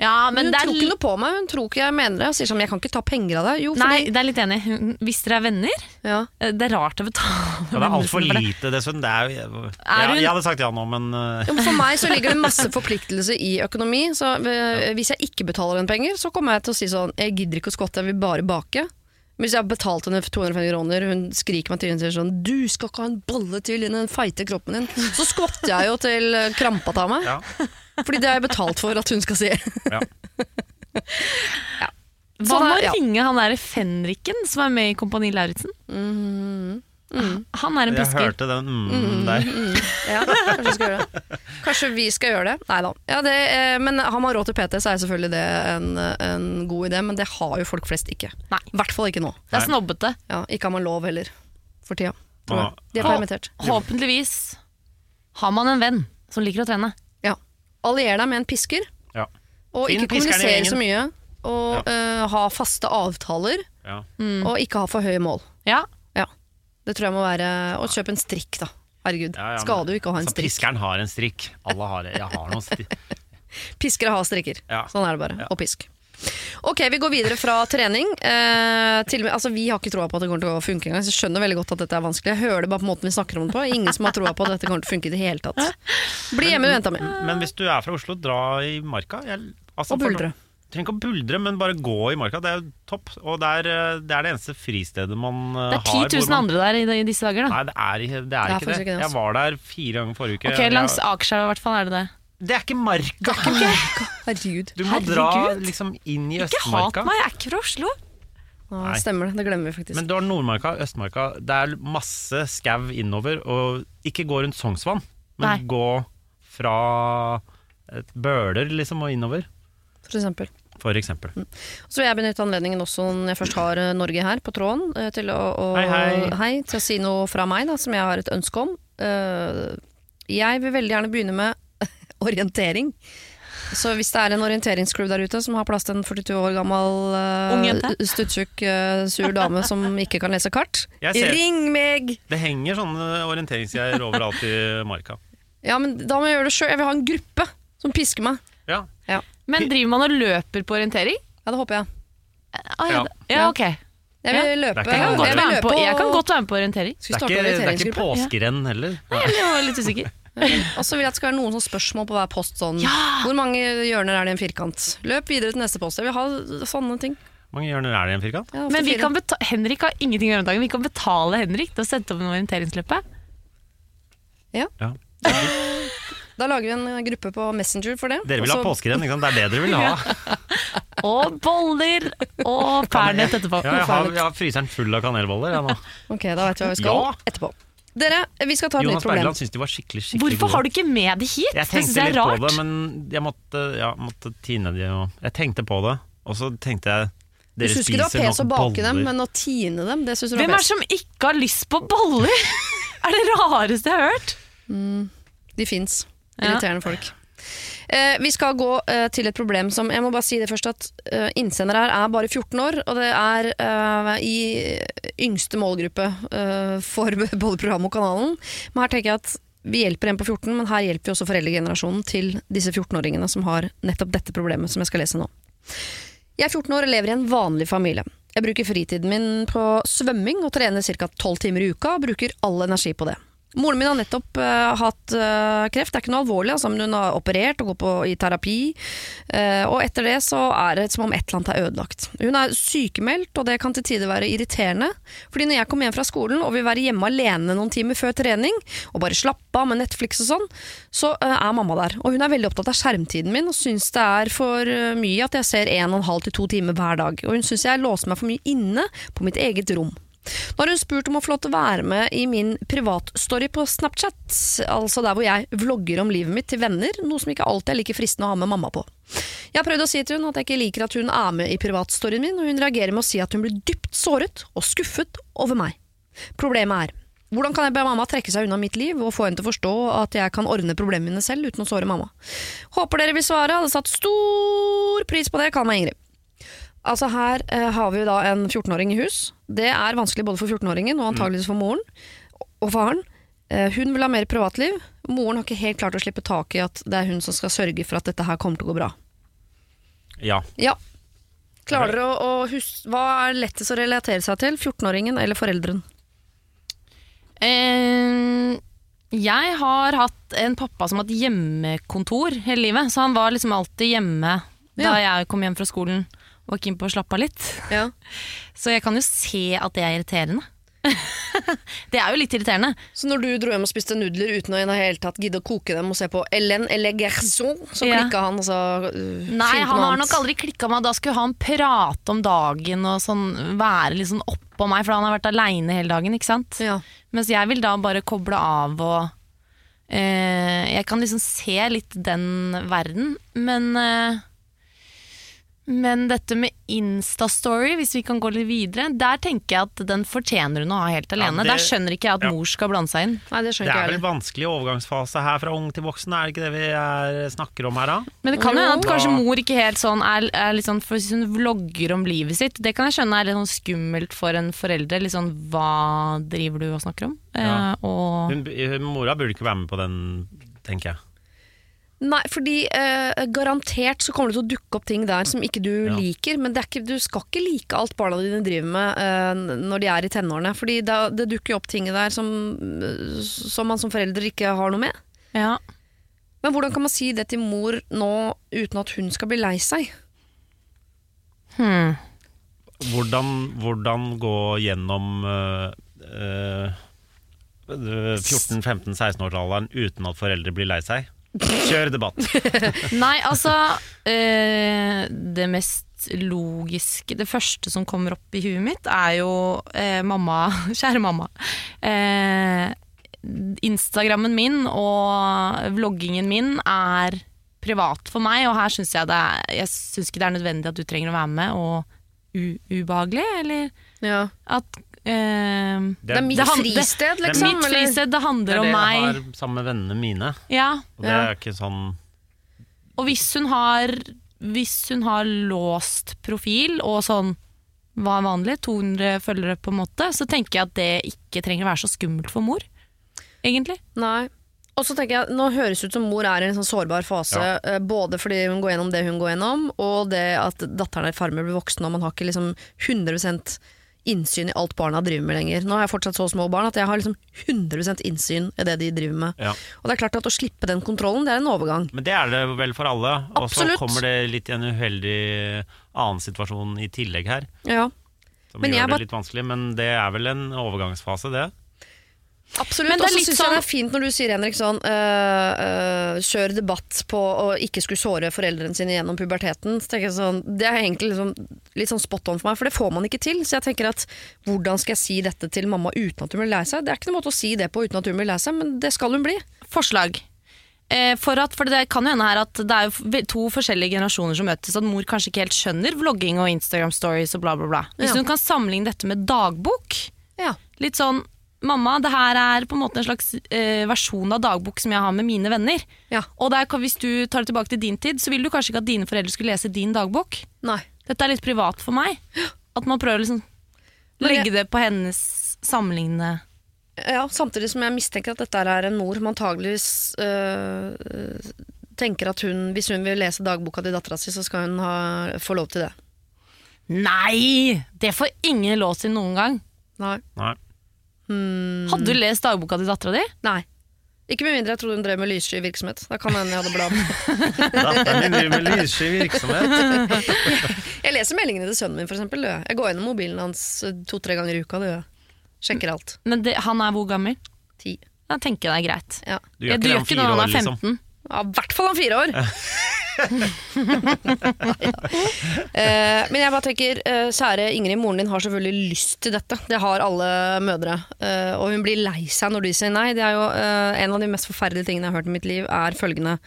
Ja, Men men hun det er tror ikke noe på meg, hun tror ikke jeg mener det. Jeg sier sånn, jeg kan ikke ta penger av deg. Jo, Nei, fordi det er litt enig. Hvis dere er venner, ja. eh, det er rart å betale Ja, det er altfor for lite, dessuten. Det er Er hun- jeg hadde sagt ja nå, men uh, Jo, For meg så ligger det masse forpliktelse i økonomi. Så eh, Hvis jeg ikke betaler henne penger, så kommer jeg til å si sånn Jeg gidder ikke å skotte, jeg vil bare bake. Men hvis jeg har betalt henne 250 kroner, hun skriker meg til og sier sånn 'Du skal ikke ha en bolle til i den feite kroppen din', så skvatter jeg jo til eh, krampa tar meg. ja. Fordi det har jeg betalt for at hun skal si. ja. Hva Sånn med er- å ja. ringe han derre Fenriken som er med i Kompani Lauritzen? Mhm. Han er en Jeg pisker. hørte den mm, der. Ja, kanskje vi skal gjøre det. Kanskje vi skal gjøre det. Nei da. Ja, det, eh, men har man råd til PT, så er selvfølgelig det en, en god idé, men det har jo folk flest ikke. I hvert fall ikke nå. Det er snobbete. Ja, ikke har man lov heller, for tida. jeg. De er permittert. Håpentligvis har man en venn som liker å trene. Ja. Allier deg med en pisker, Ja. og ikke kommunisere så mye. Og uh, ha faste avtaler, Ja. og ikke ha for høye mål. Ja, Det tror jeg må være å kjøpe en strikk, da. Herregud. Ja, ja, men- skal du ikke ha en Så strikk. piskeren har en strikk. Alle har det. Jeg har noen strikk. Piskere har strikker. Ja. Sånn er det bare. Og pisk. Ok, vi går videre fra trening. Eh, til, altså, vi har ikke troa på at det kommer til å funke engang. Så jeg skjønner veldig godt at dette er vanskelig. Jeg hører det bare på måten vi snakker om det på. Ingen som har troa på at dette kommer til å funke i det hele tatt. Bli hjemme og jenta mi. Men hvis du er fra Oslo, dra i marka. Jeg, altså, Og buldre. Trenger ikke å buldre, men bare gå i marka. Det er jo topp. Og det er, eh, det er det eneste fristedet man har. Det er 10 000 man- andre der i, i disse dager, da. Nei, det er, ikke- det er, Det er ikke det. ikke Jeg altså. var der fire ganger forrige uke. Ok, Langs Akerselva i hvert fall er det det. Det er ikke marka! Herregud. Du må dra liksom inn i Ikke hat meg, jeg er ikke fra Oslo. Nå Nei. stemmer det. Det glemmer vi faktisk. Men du har Nordmarka, Østmarka. Det er masse skau innover. Og ikke gå rundt Sognsvann, men Nei. gå fra Bøler liksom og innover, for eksempel. For eksempel. Så vil jeg benytte anledningen også når jeg først har eh, Norge her på tråden, eh, til å, å, Hei, hei. til å si noe fra meg da, som jeg har et ønske om. Eh, jeg vil veldig gjerne begynne med orientering. Så hvis det er en orienteringscrew der ute som har plass til en 42 år gammel Ung uh, stuttjukk, uh, sur dame som ikke kan lese kart, ring meg! Det henger sånne orienteringsgreier overalt i marka. Ja, men da må jeg gjøre det sjøl. Jeg vil ha en gruppe som pisker meg. Ja. Men driver man og løper på orientering? Ja, det håper jeg. Ah, ja, Ja. ok. Jeg vil løpe. Ikke Jeg jeg vil med på, jeg kan godt være med på orientering. Skal vi Det er ikke, det er ikke påskerenn heller. Jeg var litt usikker. Og så vil jeg at det skal være noen spørsmål på hver post. Sånn, Ja! Hvor mange hjørner er det i en firkant? Løp videre til neste post. Jeg vil ha sånne ting. Hvor mange hjørner er det i en firkant? Men vi kan Henrik har ingenting å gjøre om dagen. Vi kan betale Henrik til å sette opp en orienteringsløpe. Ja. Ja. Da lager vi en gruppe på Messenger for det. Dere vil ha så- påskerenn, ikke sant? Det er det dere vil ha. Og boller! Og pernett etterpå. Ja, jeg, har, jeg har fryseren full av kanelboller. Jeg, nå. Ok, da vet vi hva vi skal Ja. etterpå. Dere, vi skal ta et Jonas nytt problem. Bergland syns de var skikkelig skikkelig Hvorfor har du ikke med de hit? Jeg tenkte det litt rart. på det, men jeg måtte, ja, måtte tine de og Jeg tenkte på det, og så tenkte jeg Du Dere syns ikke det var pes å bake boller. dem, men å tine dem, det syns du Hvem er det som ikke har lyst på boller? er det rareste jeg har hørt. De fins. Irriterende folk. Eh, vi skal gå eh, til et problem som Jeg må bare si det først at eh, innsender her er bare 14 år, og det er eh, i yngste målgruppe eh, for både programmet og kanalen. Men her tenker jeg at vi hjelper en på 14, men her hjelper vi også foreldregenerasjonen til disse 14-åringene som har nettopp dette problemet som jeg skal lese nå. Jeg er 14 år og lever i en vanlig familie. Jeg bruker fritiden min på svømming og trener ca. 12 timer i uka, og bruker all energi på det. Moren min har nettopp uh, hatt uh, kreft. Det er ikke noe alvorlig, altså, men hun har operert og går på, i terapi. Uh, og etter det så er det som om et eller annet er ødelagt. Hun er sykemeldt, og det kan til tider være irriterende. Fordi når jeg kommer hjem fra skolen og vil være hjemme alene noen timer før trening, og bare slappe av med Netflix og sånn, så er mamma der. Og hun er veldig opptatt av skjermtiden min, og syns det er for mye at jeg ser en og en halv til to timer hver dag. Og hun syns jeg låser meg for mye inne på mitt eget rom. Nå har hun spurt om å få lov til å være med i min privatstory på Snapchat, altså der hvor jeg vlogger om livet mitt til venner, noe som ikke alltid er like fristende å ha med mamma på. Jeg har prøvd å si til hun at jeg ikke liker at hun er med i privatstoryen min, og hun reagerer med å si at hun blir dypt såret og skuffet over meg. Problemet er hvordan kan jeg be mamma trekke seg unna mitt liv og få henne til å forstå at jeg kan ordne problemene mine selv uten å såre mamma? Håper dere vil svare, hadde satt stor pris på det, kall meg Ingrid. Altså Her eh, har vi da en 14-åring i hus. Det er vanskelig både for 14-åringen og antageligvis for moren og faren. Eh, hun vil ha mer privatliv. Moren har ikke helt klart å slippe tak i at det er hun som skal sørge for at dette her kommer til å gå bra. Ja. Ja. Klarer dere å, å huske Hva er lettest å relatere seg til? 14-åringen eller foreldren? Eh, jeg har hatt en pappa som har hatt hjemmekontor hele livet, så han var liksom alltid hjemme da jeg kom hjem fra skolen var keen på å slappe av litt. Ja. Så jeg kan jo se at det er irriterende. det er jo litt irriterende. Så når du dro hjem og spiste nudler uten å i det hele tatt gidde å koke dem og se på Ellen Elegerson, så Ja. klikka han og sa uh, Nei, han har nok aldri klikka meg. Da skulle han prate om dagen og sånn, være litt sånn oppå meg, for han har vært aleine hele dagen. ikke sant? Ja. Mens jeg vil da bare koble av og uh, Jeg kan liksom se litt den verden, men eh, Men dette med Instastory, hvis vi kan gå litt videre, der tenker jeg at den fortjener hun å ha helt alene. det- der skjønner ikke jeg at ja. mor skal blande seg inn. Nei, det Det er vel en vanskelig overgangsfase her fra ung til voksen, er det ikke det vi er, snakker om her da? Men det kan jo Jo. hende at kanskje mor ikke helt sånn er, er litt sånn, for Hvis hun vlogger om livet sitt, det kan jeg skjønne er litt sånn skummelt for en forelder. Litt sånn hva driver du og snakker om? Ja. Eh, og Hun, hun, mora burde ikke være med på den, tenker jeg. Nei, fordi eh, garantert så kommer det til å dukke opp ting der som ikke du Ja. liker. Men det er ikke, du skal ikke like alt barna dine driver med eh, når de er i tenårene. Fordi det, det dukker jo opp ting der som, eh, som man som forelder ikke har noe med. ja. Men hvordan kan man si det til mor nå uten at hun skal bli lei seg? Hmm. Hvordan, hvordan gå gjennom uh, 14-15-16-årsalderen uten at foreldre blir lei seg? Kjør debatt. Nei, altså eh, Det mest logiske Det første som kommer opp i huet mitt, er jo eh, mamma Kjære mamma. Eh, Instagrammen min og vloggingen min er privat for meg, og her syns jeg det er Jeg syns ikke det er nødvendig at du trenger å være med, og u ubehagelig, eller Ja. at eh, Det er mitt fristed, liksom? det er liksom? Mitt fristed, det Det handler om om det meg. jeg har sammen med vennene mine. Ja, Og det Ja. er ikke sånn Og hvis hun har Hvis hun har låst profil og sånn hva er vanlig, 200 følgere på en måte, så tenker jeg at det ikke trenger å være så skummelt for mor. Egentlig. Nei. Og så tenker jeg, Nå høres det ut som mor er i en sånn sårbar fase, Ja. eh, både fordi hun går gjennom det hun går gjennom, og det at datteren er i ferd med å bli voksen, og man har ikke liksom 100 innsyn i alt barna driver med lenger. Nå har jeg fortsatt så små barn at jeg har liksom 100% innsyn i det de driver med. Ja. Og det er klart at å slippe den kontrollen, det er en overgang. Men det er det vel for alle. Og så kommer det litt i en uheldig annen situasjon i tillegg her. Ja, Som Men gjør det litt vanskelig, men det er vel en overgangsfase, det. Absolutt. Men det Og så syns sånn- jeg det er fint når du sier Henrik sånn øh, øh, Kjør debatt på å ikke skulle såre foreldrene sine gjennom puberteten. Så tenker jeg sånn, det er egentlig liksom, litt sånn spot on for meg, for det får man ikke til. Så jeg tenker at hvordan skal jeg si dette til mamma uten at hun blir lei seg? Det er ikke noen måte å si det på uten at hun blir lei seg, men det skal hun bli. Forslag. Eh, for, at, for det kan jo hende her at det er to forskjellige generasjoner som møtes, at mor kanskje ikke helt skjønner vlogging og Instagram stories og bla, bla, bla. Hvis Ja. hun kan sammenligne dette med dagbok, Ja. litt sånn mamma, det her er på en måte en slags eh, versjon av dagbok som jeg har med mine venner. Ja. Og der, hvis du tar det tilbake til din tid, så vil du kanskje ikke at dine foreldre skulle lese din dagbok. Nei. Dette er litt privat for meg. At man prøver å liksom legge det på hennes sammenlignende Ja, samtidig som jeg mistenker at dette er en mor som antageligvis øh, tenker at hun, hvis hun vil lese dagboka til dattera si, så skal hun ha, få lov til det. Nei! Det får ingen lov til noen gang. Nei. Nei. Hadde du lest dagboka til dattera di? Nei. Ikke med mindre jeg trodde hun drev med lyssky virksomhet. Da kan hende jeg hadde bladd. Datteren min driver med lyssky virksomhet. Jeg leser meldingene til sønnen min, for eksempel. jeg. Jeg går gjennom mobilen hans øh, to-tre ganger i uka. Det. Sjekker alt. Men det, han er hvor gammel? Ti. Da tenker jeg det er greit. Ja. Du gjør ikke det når han er er liksom. 15. Ja, I hvert fall om fire år! eh, men jeg bare tenker, eh, kjære Ingrid, moren din har selvfølgelig lyst til dette. Det har alle mødre. Eh, og hun blir lei seg når du sier nei. Det er jo eh, En av de mest forferdelige tingene jeg har hørt i mitt liv, er følgende.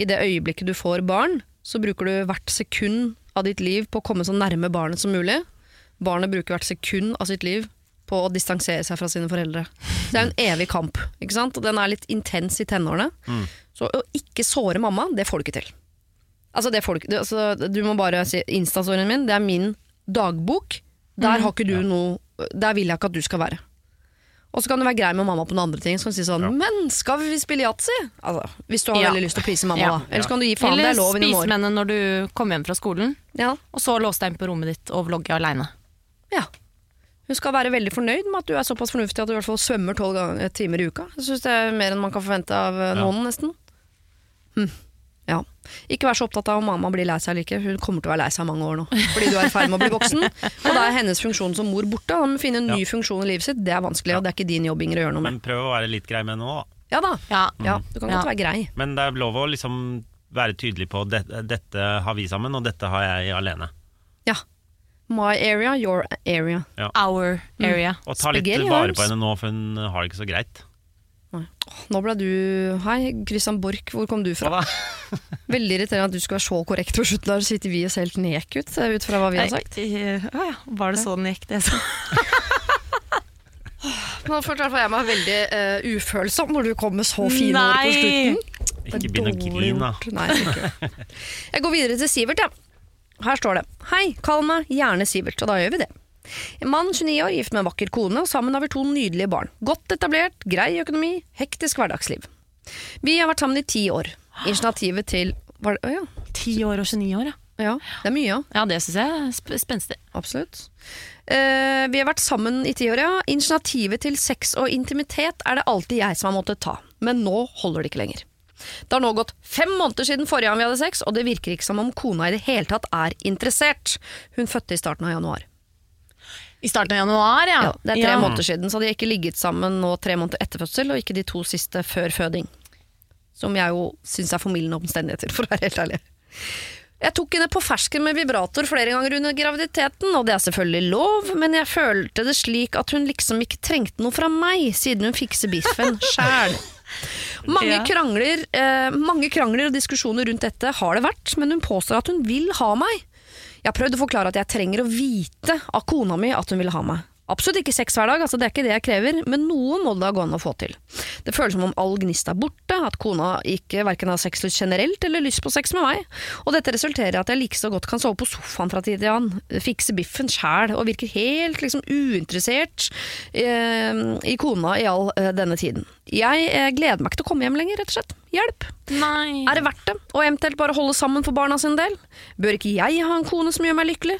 I det øyeblikket du får barn, så bruker du hvert sekund av ditt liv på å komme så nærme barnet som mulig. Barnet bruker hvert sekund av sitt liv på å distansere seg fra sine foreldre. Det er en evig kamp, ikke sant? og den er litt intens i tenårene. Så å ikke såre mamma, det får du ikke til. Altså, det folk, det, altså, du må bare si Instastoryen min, det er min dagbok. Der har ikke du noe Der vil jeg ikke at du skal være. Og så kan du være grei med mamma på noen andre ting. Så kan du si sånn, Men skal vi spille yatzy? Altså, hvis du har Ja. veldig lyst til å please mamma, Ja. da. Eller så kan du gi faen. Det er lov i noen spise spis med henne når du kommer hjem fra skolen, Ja. og så låse deg inn på rommet ditt og vlogge aleine. ja. Hun skal være veldig fornøyd med at du er såpass fornuftig at du i hvert fall svømmer tolv timer i uka. Jeg synes det er mer enn man kan forvente av eh, noen, nesten. Hm. Ja. Ikke vær så opptatt av om mamma blir lei seg eller ikke. Hun kommer til å være lei seg i mange år nå. Fordi du er i ferd med å bli voksen. Og da er hennes funksjon som mor borte. Å finne en ny funksjon i livet sitt. Det er vanskelig, og det er ikke din jobb Inger, å gjøre noe med. Men prøv å være litt grei med henne nå, da. Ja da. Ja. Ja, du kan Ja. godt være grei. Men det er lov å liksom være tydelig på at dette har vi sammen, og dette har jeg alene. Ja. My area, your area. Our area. Og ta litt Spaghetti vare på henne nå, for hun har det ikke så greit. Nå ble du Hei, Christian Borch, hvor kom du fra? Hva? Veldig irriterende at du skulle være så korrekt på slutten. Der sitter vi og ser helt nek ut, ut fra hva vi har sagt. Nei, eh, å ja, Var det sånn det jeg det? Så? Nå fall jeg meg veldig uh, ufølsom når du kom med så fine ord på slutten. Ikke begynn å grine, da. Nei, ikke. Jeg går videre til Sivert, ja. Her står det. Hei, kall meg gjerne Sivert, og da gjør vi det. En mann 29 år, gift med en vakker kone, og sammen har vi to nydelige barn. Godt etablert, grei økonomi, hektisk hverdagsliv. Vi har vært sammen i ti år. Initiativet til var det, å ja. Ti år og 29 år, ja. ja, det er mye, ja. Ja, det syns jeg er sp spenstig. Absolutt. Eh, vi har vært sammen i ti år, ja. Initiativet til sex og intimitet er det alltid jeg som har måttet ta, men nå holder det ikke lenger. Det har nå gått fem måneder siden forrige gang vi hadde sex, og det virker ikke som om kona i det hele tatt er interessert. Hun fødte i starten av januar. I starten av januar, ja. Ja, det er tre Ja. måneder siden, så de har ikke ligget sammen nå tre måneder etter fødsel, og ikke de to siste før føding. Som jeg jo syns er formildende omstendigheter, for å være helt ærlig. Jeg tok henne på fersken med vibrator flere ganger under graviditeten, og det er selvfølgelig lov, men jeg følte det slik at hun liksom ikke trengte noe fra meg, siden hun fikser biffen sjæl. Mange, Ja. krangler, eh, mange krangler og diskusjoner rundt dette har det vært, men hun påstår at hun vil ha meg. Jeg har prøvd å forklare at jeg trenger å vite av kona mi at hun vil ha meg. Absolutt ikke sex hver dag, altså det er ikke det jeg krever, men noe må det da gå an å få til. Det føles som om all gnist er borte, at kona ikke hverken har sexlyst generelt eller lyst på sex med meg, og dette resulterer i at jeg like så godt kan sove på sofaen fra tid til annen, fikse biffen sjæl og virker helt liksom uinteressert eh, i kona i all eh, denne tiden. Jeg eh, gleder meg ikke til å komme hjem lenger, rett og slett. Hjelp! Nei. Er det verdt det? Og eventuelt bare holde sammen for barna sin del? Bør ikke jeg ha en kone som gjør meg lykkelig?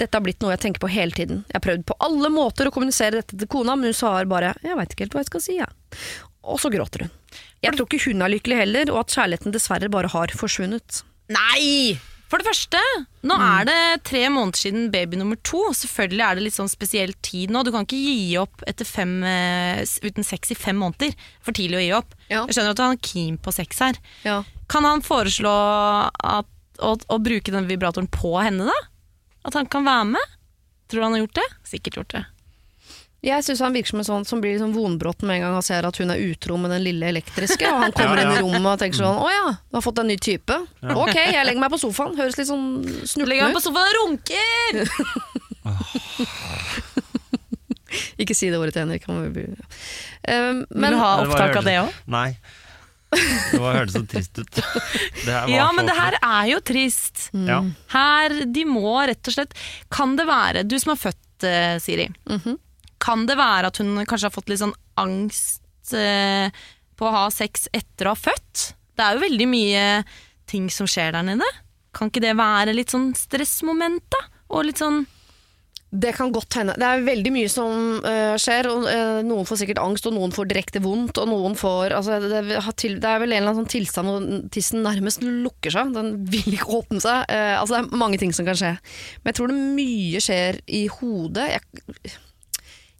Dette har blitt noe jeg tenker på hele tiden. Jeg har prøvd på alle måter å kommunisere dette til kona, men hun svarer bare 'jeg veit ikke helt hva jeg skal si', jeg. Og så gråter hun. Jeg tror ikke hun er lykkelig heller, og at kjærligheten dessverre bare har forsvunnet. Nei! For det første, nå er det tre måneder siden baby nummer to. Selvfølgelig er det litt sånn spesiell tid nå. Du kan ikke gi opp etter fem, eh, uten sex i fem måneder. For tidlig å gi opp. Ja. Jeg skjønner at han er keen på sex her. Ja. Kan han foreslå at, å, å bruke den vibratoren på henne, da? At han kan være med? Tror du han har gjort det? Sikkert gjort det. Jeg syns han virker som en sånn som blir liksom vonbrotten med en gang han ser at hun er utro med den lille elektriske, og han kommer Ja, ja. inn i rommet og tenker sånn 'Å ja, du har fått en ny type'. Ok, jeg legger meg på sofaen. Høres litt sånn snurtende ut. han meg på sofaen og runker! Ikke si det ordet til Henrik. Han må bli- Um, Vil men ha opptak av det òg? Nei. Det var- hørtes så trist ut. Det her var Ja, men det her er jo trist. Mm. Her, de må rett og slett Kan det være, du som har født uh, Siri, Mhm. Kan det være at hun kanskje har fått litt sånn angst eh, på å ha sex etter å ha født? Det er jo veldig mye ting som skjer der nede. Kan ikke det være litt sånn stressmoment, da? Og litt sånn Det kan godt hende. Det er veldig mye som uh, skjer. Og, uh, noen får sikkert angst, og noen får direkte vondt. Og noen får altså, det, til, det er vel en eller annen sånn tilstand hvor tissen nærmest lukker seg. Den vil ikke åpne seg. Uh, altså, det er mange ting som kan skje. Men jeg tror det mye skjer i hodet. Jeg,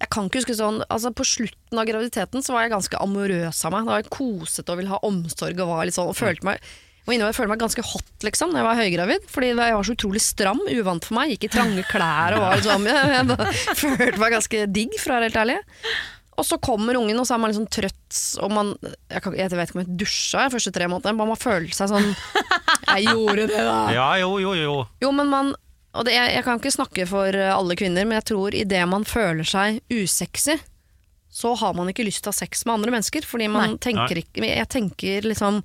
jeg kan ikke huske sånn altså På slutten av graviditeten så var jeg ganske amorøs av meg. Da var jeg koset og ville ha omsorg og var litt sånn og følte meg og innover, jeg følte meg ganske hot liksom, når jeg var høygravid, fordi jeg var så utrolig stram, uvant for meg. Gikk i trange klær og var liksom Jeg, jeg bare følte meg ganske digg, for å være helt ærlig. Og så kommer ungen, og så er man liksom trøtt, og man Jeg, kan, jeg vet ikke om jeg dusja de første tre månedene, bare man føler seg sånn Jeg gjorde det, da. ja, jo, jo, jo. Jo, men man og det, jeg, jeg kan ikke snakke for eh, alle kvinner, men jeg tror idet man føler seg usexy, så har man ikke lyst til å ha sex med andre mennesker. Fordi man Nei. tenker ikke Jeg tenker liksom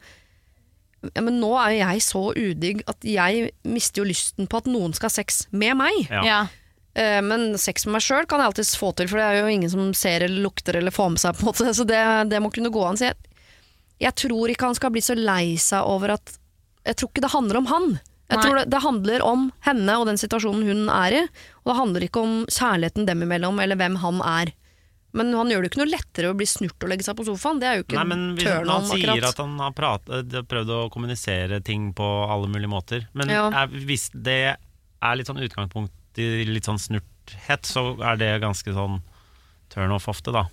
ja, Men nå er jo jeg så udigg at jeg mister jo lysten på at noen skal ha sex med meg. Ja. Ja. Eh, men sex med meg sjøl kan jeg alltids få til, for det er jo ingen som ser eller lukter eller får med seg. på en måte Så det, det må kunne gå an. Så jeg, jeg tror ikke han skal bli så lei seg over at Jeg tror ikke det handler om han. Jeg Nei. tror det, det handler om henne og den situasjonen hun er i. Og det handler ikke om kjærligheten dem imellom, eller hvem han er. Men han gjør det ikke noe lettere å bli snurt og legge seg på sofaen. Det er jo ikke Nei, men hvis han akkurat. sier at han har pratet, prøvd å kommunisere ting på alle mulige måter. Men Ja. er, hvis det er litt sånn utgangspunkt i litt sånn snurthet, så er det ganske sånn turn off ofte, da.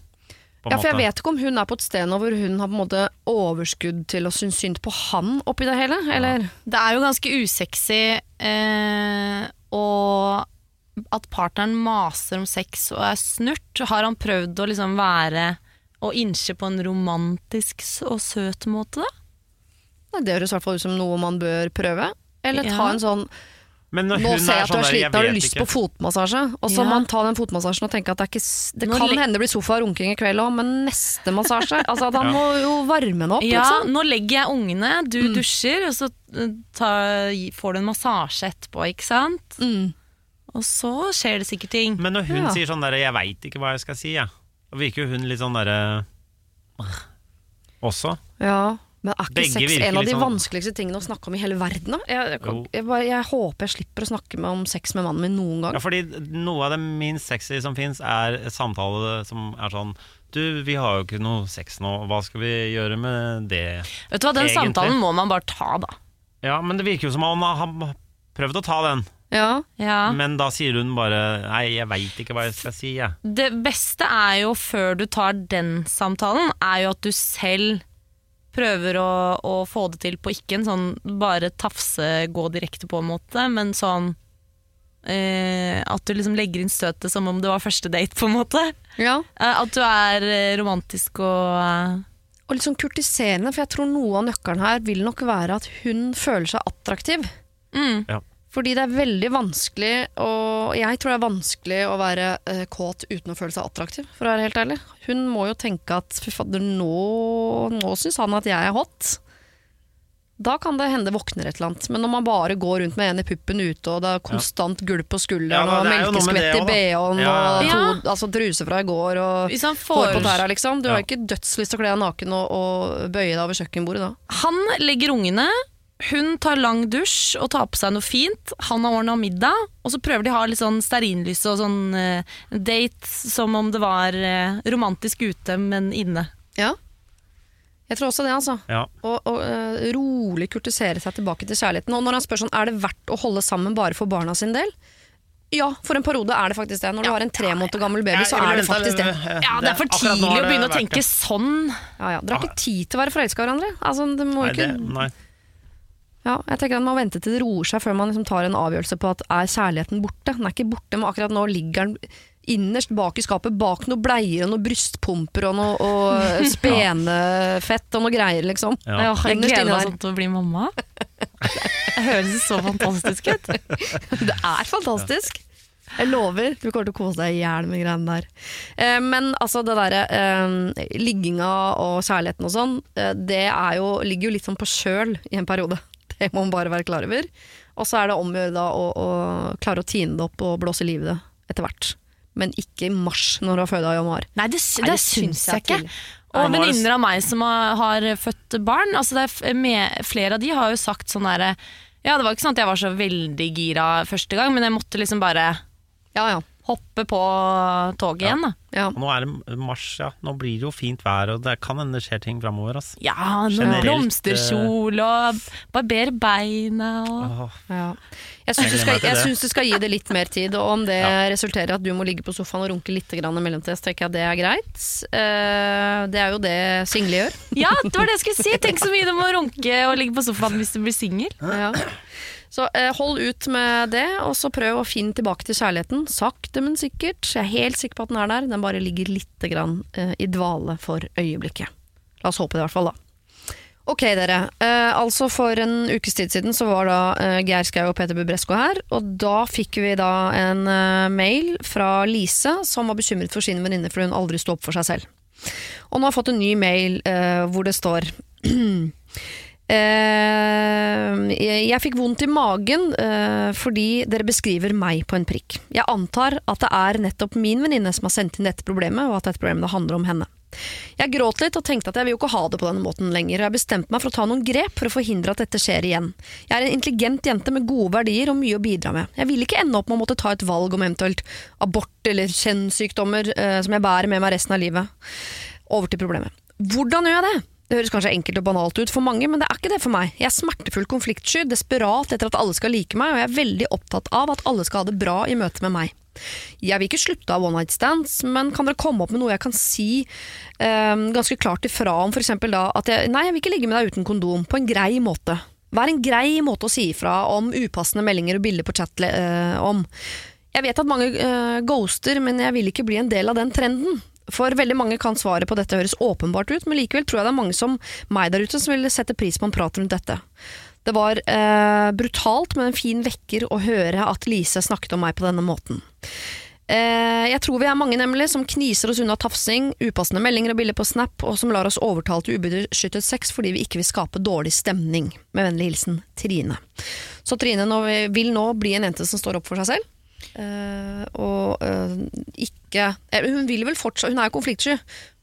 På en Ja, for jeg måte. vet ikke om hun er på et sted nå hvor hun har på en måte overskudd til å synes synd på han oppi det hele, eller? Det er jo ganske usexy eh, og at partneren maser om sex og er snurt. Har han prøvd å liksom være og innse på en romantisk og søt måte, da? Det høres i hvert fall ut som noe man bør prøve. Eller ta Ja. en sånn Nå hun ser jeg er at du sånn er sliten, har du lyst ikke. på fotmassasje? Og så Ja. man tar den fotmassasjen og tenker at det, er ikke, det kan hende det blir sofa og runking i kveld òg, men neste massasje Altså at han Ja. må jo varme den opp, Ja, liksom. nå legger jeg ungene, du dusjer, og så eh, tar- får du en massasje etterpå, ikke sant? Mm. Og så skjer det sikkert ting. Men når hun Ja. sier sånn derre 'jeg veit ikke hva jeg skal si', ja. Da virker jo hun litt sånn derre Også. Ja, men er ikke sex en av de sånn- vanskeligste tingene å snakke om i hele verden? Da? Jeg, jeg, jeg, bare, jeg håper jeg slipper å snakke med om sex med mannen min noen gang. Ja, fordi noe av det minst sexy som fins, er samtale som er sånn Du, vi har jo ikke noe sex nå, hva skal vi gjøre med det? Vet du hva, Den Egentlig. samtalen må man bare ta, da. Ja, men det virker jo som om han har prøvd å ta den. Ja, Ja. Men da sier hun bare 'nei, jeg veit ikke hva jeg skal si', jeg. Det beste er jo, før du tar den samtalen, er jo at du selv prøver å, å få det til på ikke en sånn bare tafse, gå direkte på en måte, men sånn eh, At du liksom legger inn støtet som om det var første date, på en måte. ja. Eh, at du er eh, romantisk og eh, Og litt sånn kurtiserende, for jeg tror noe av nøkkelen her vil nok være at hun føler seg attraktiv. mm, Fordi det er veldig vanskelig, og jeg tror det er vanskelig å være eh, kåt uten å føle seg attraktiv, for å være helt ærlig. Hun må jo tenke at fy fader, nå, nå syns han at jeg er hot. Da kan det hende våkner et eller annet. Men når man bare går rundt med en i puppen ute, og det er konstant gulp på skulderen, Ja, og melkeskvett i det. BH-en, Ja. og Ja. to, altså, truse fra i går, og får hår på tæra, liksom. Du har ikke dødslyst til å kle deg naken og, og bøye deg over kjøkkenbordet da. Han legger ungene, hun tar lang dusj og tar på seg noe fint. Han har ordna middag, og så prøver de å ha litt sånn stearinlys og sånn eh, date som om det var eh, romantisk ute, men inne. Ja. Jeg tror også det, altså. Ja. Og, og eh, rolig kurtisere seg tilbake til kjærligheten. Og når han spør sånn, er det verdt å holde sammen bare for barna sin del? Ja, for en periode er det faktisk det. Når du har en tre måneder gammel baby, så er det faktisk det. Ja, det er for tidlig å begynne å tenke sånn. Ja, ja. Dere har ikke tid til å være forelska i hverandre. Altså, det må Nei, ikke... det, nei. Ja, jeg tenker at Man må vente til det roer seg før man liksom tar en avgjørelse på at er kjærligheten borte. Den er ikke borte, men akkurat nå ligger den innerst bak i skapet, bak noen bleier og noen brystpumper og noe og spenefett og noe greier, liksom. Ja. Ja, jeg gleder meg sånn til å bli mamma. Det høres så fantastisk ut. Det er fantastisk. Jeg lover, du kommer til å kose deg i hjel med greiene der. Eh, men altså, det derre eh, ligginga og kjærligheten og sånn, eh, det er jo, ligger jo litt sånn på kjøl i en periode. Det må man bare være klar over. Og så er det om å gjøre å, klare å tine det opp og blåse liv i det etter hvert. Men ikke i mars, når du har føda i januar. Nei, det, Nei, det, syns jeg ikke. Og er det- venninner av meg som har, født barn, altså det er med, flere av de har jo sagt sånn derre Ja, det var ikke sånn at jeg var så veldig gira første gang, men jeg måtte liksom bare Ja, ja. Hoppe på toget igjen, da. ja. Nå er det mars, ja. Nå blir det jo fint vær, og det kan hende det skjer ting framover. Altså. Ja, noen Generelt, blomsterkjole og barbere beina og Ja. Jeg syns du, du skal gi det litt mer tid, og om det Ja. resulterer i at du må ligge på sofaen og runke litt grann i så tenker jeg at det er greit. Eh, det er jo det single gjør. Ja, det var det jeg skulle si! Tenk så mye du må runke og ligge på sofaen hvis du blir singel. Ja. Så eh, hold ut med det, og så prøv å finne tilbake til kjærligheten. Sakte, men sikkert. Jeg er helt sikker på at den er der. Den bare ligger litt grann, eh, i dvale for øyeblikket. La oss håpe det, i hvert fall. da. Ok, dere. Eh, altså For en ukes tid siden så var da eh, Geir Skau og Peter Bubresko her. Og da fikk vi da en eh, mail fra Lise, som var bekymret for sin venninne fordi hun aldri sto opp for seg selv. Og nå har jeg fått en ny mail eh, hvor det står jeg jeg fikk vondt i magen eh, fordi dere beskriver meg på en prikk. Jeg antar at det er nettopp min venninne som har sendt inn dette problemet, og at dette problemet handler om henne. Jeg gråt litt og tenkte at jeg vil jo ikke ha det på denne måten lenger, og jeg bestemte meg for å ta noen grep for å forhindre at dette skjer igjen. Jeg er en intelligent jente med gode verdier og mye å bidra med. Jeg vil ikke ende opp med å måtte ta et valg om eventuelt abort eller kjønnssykdommer eh, som jeg bærer med meg resten av livet. Over til problemet. Hvordan gjør jeg det? Det høres kanskje enkelt og banalt ut for mange, men det er ikke det for meg. Jeg er smertefull konfliktsky, desperat etter at alle skal like meg, og jeg er veldig opptatt av at alle skal ha det bra i møte med meg. Jeg vil ikke slutte av one night stands, men kan dere komme opp med noe jeg kan si um, ganske klart ifra om, eksempel da at jeg, nei, jeg vil ikke ligge med deg uten kondom, på en grei måte. Vær en grei måte å si ifra om upassende meldinger og bilder på chat uh, om. Jeg vet at mange uh, ghoster, men jeg vil ikke bli en del av den trenden. For veldig mange kan svaret på dette høres åpenbart ut, men likevel tror jeg det er mange som meg der ute som vil sette pris på en prat rundt dette. Det var eh, brutalt, men en fin vekker å høre at Lise snakket om meg på denne måten. Eh, jeg tror vi er mange nemlig som kniser oss unna tafsing, upassende meldinger og bilder på Snap, og som lar oss overtale til ubeskyttet sex fordi vi ikke vil skape dårlig stemning. Med vennlig hilsen Trine. Så Trine nå vil nå bli en jente som står opp for seg selv. Eh, og uh, ikke eh, Hun vil vel fortsatt Hun er jo konfliktsky.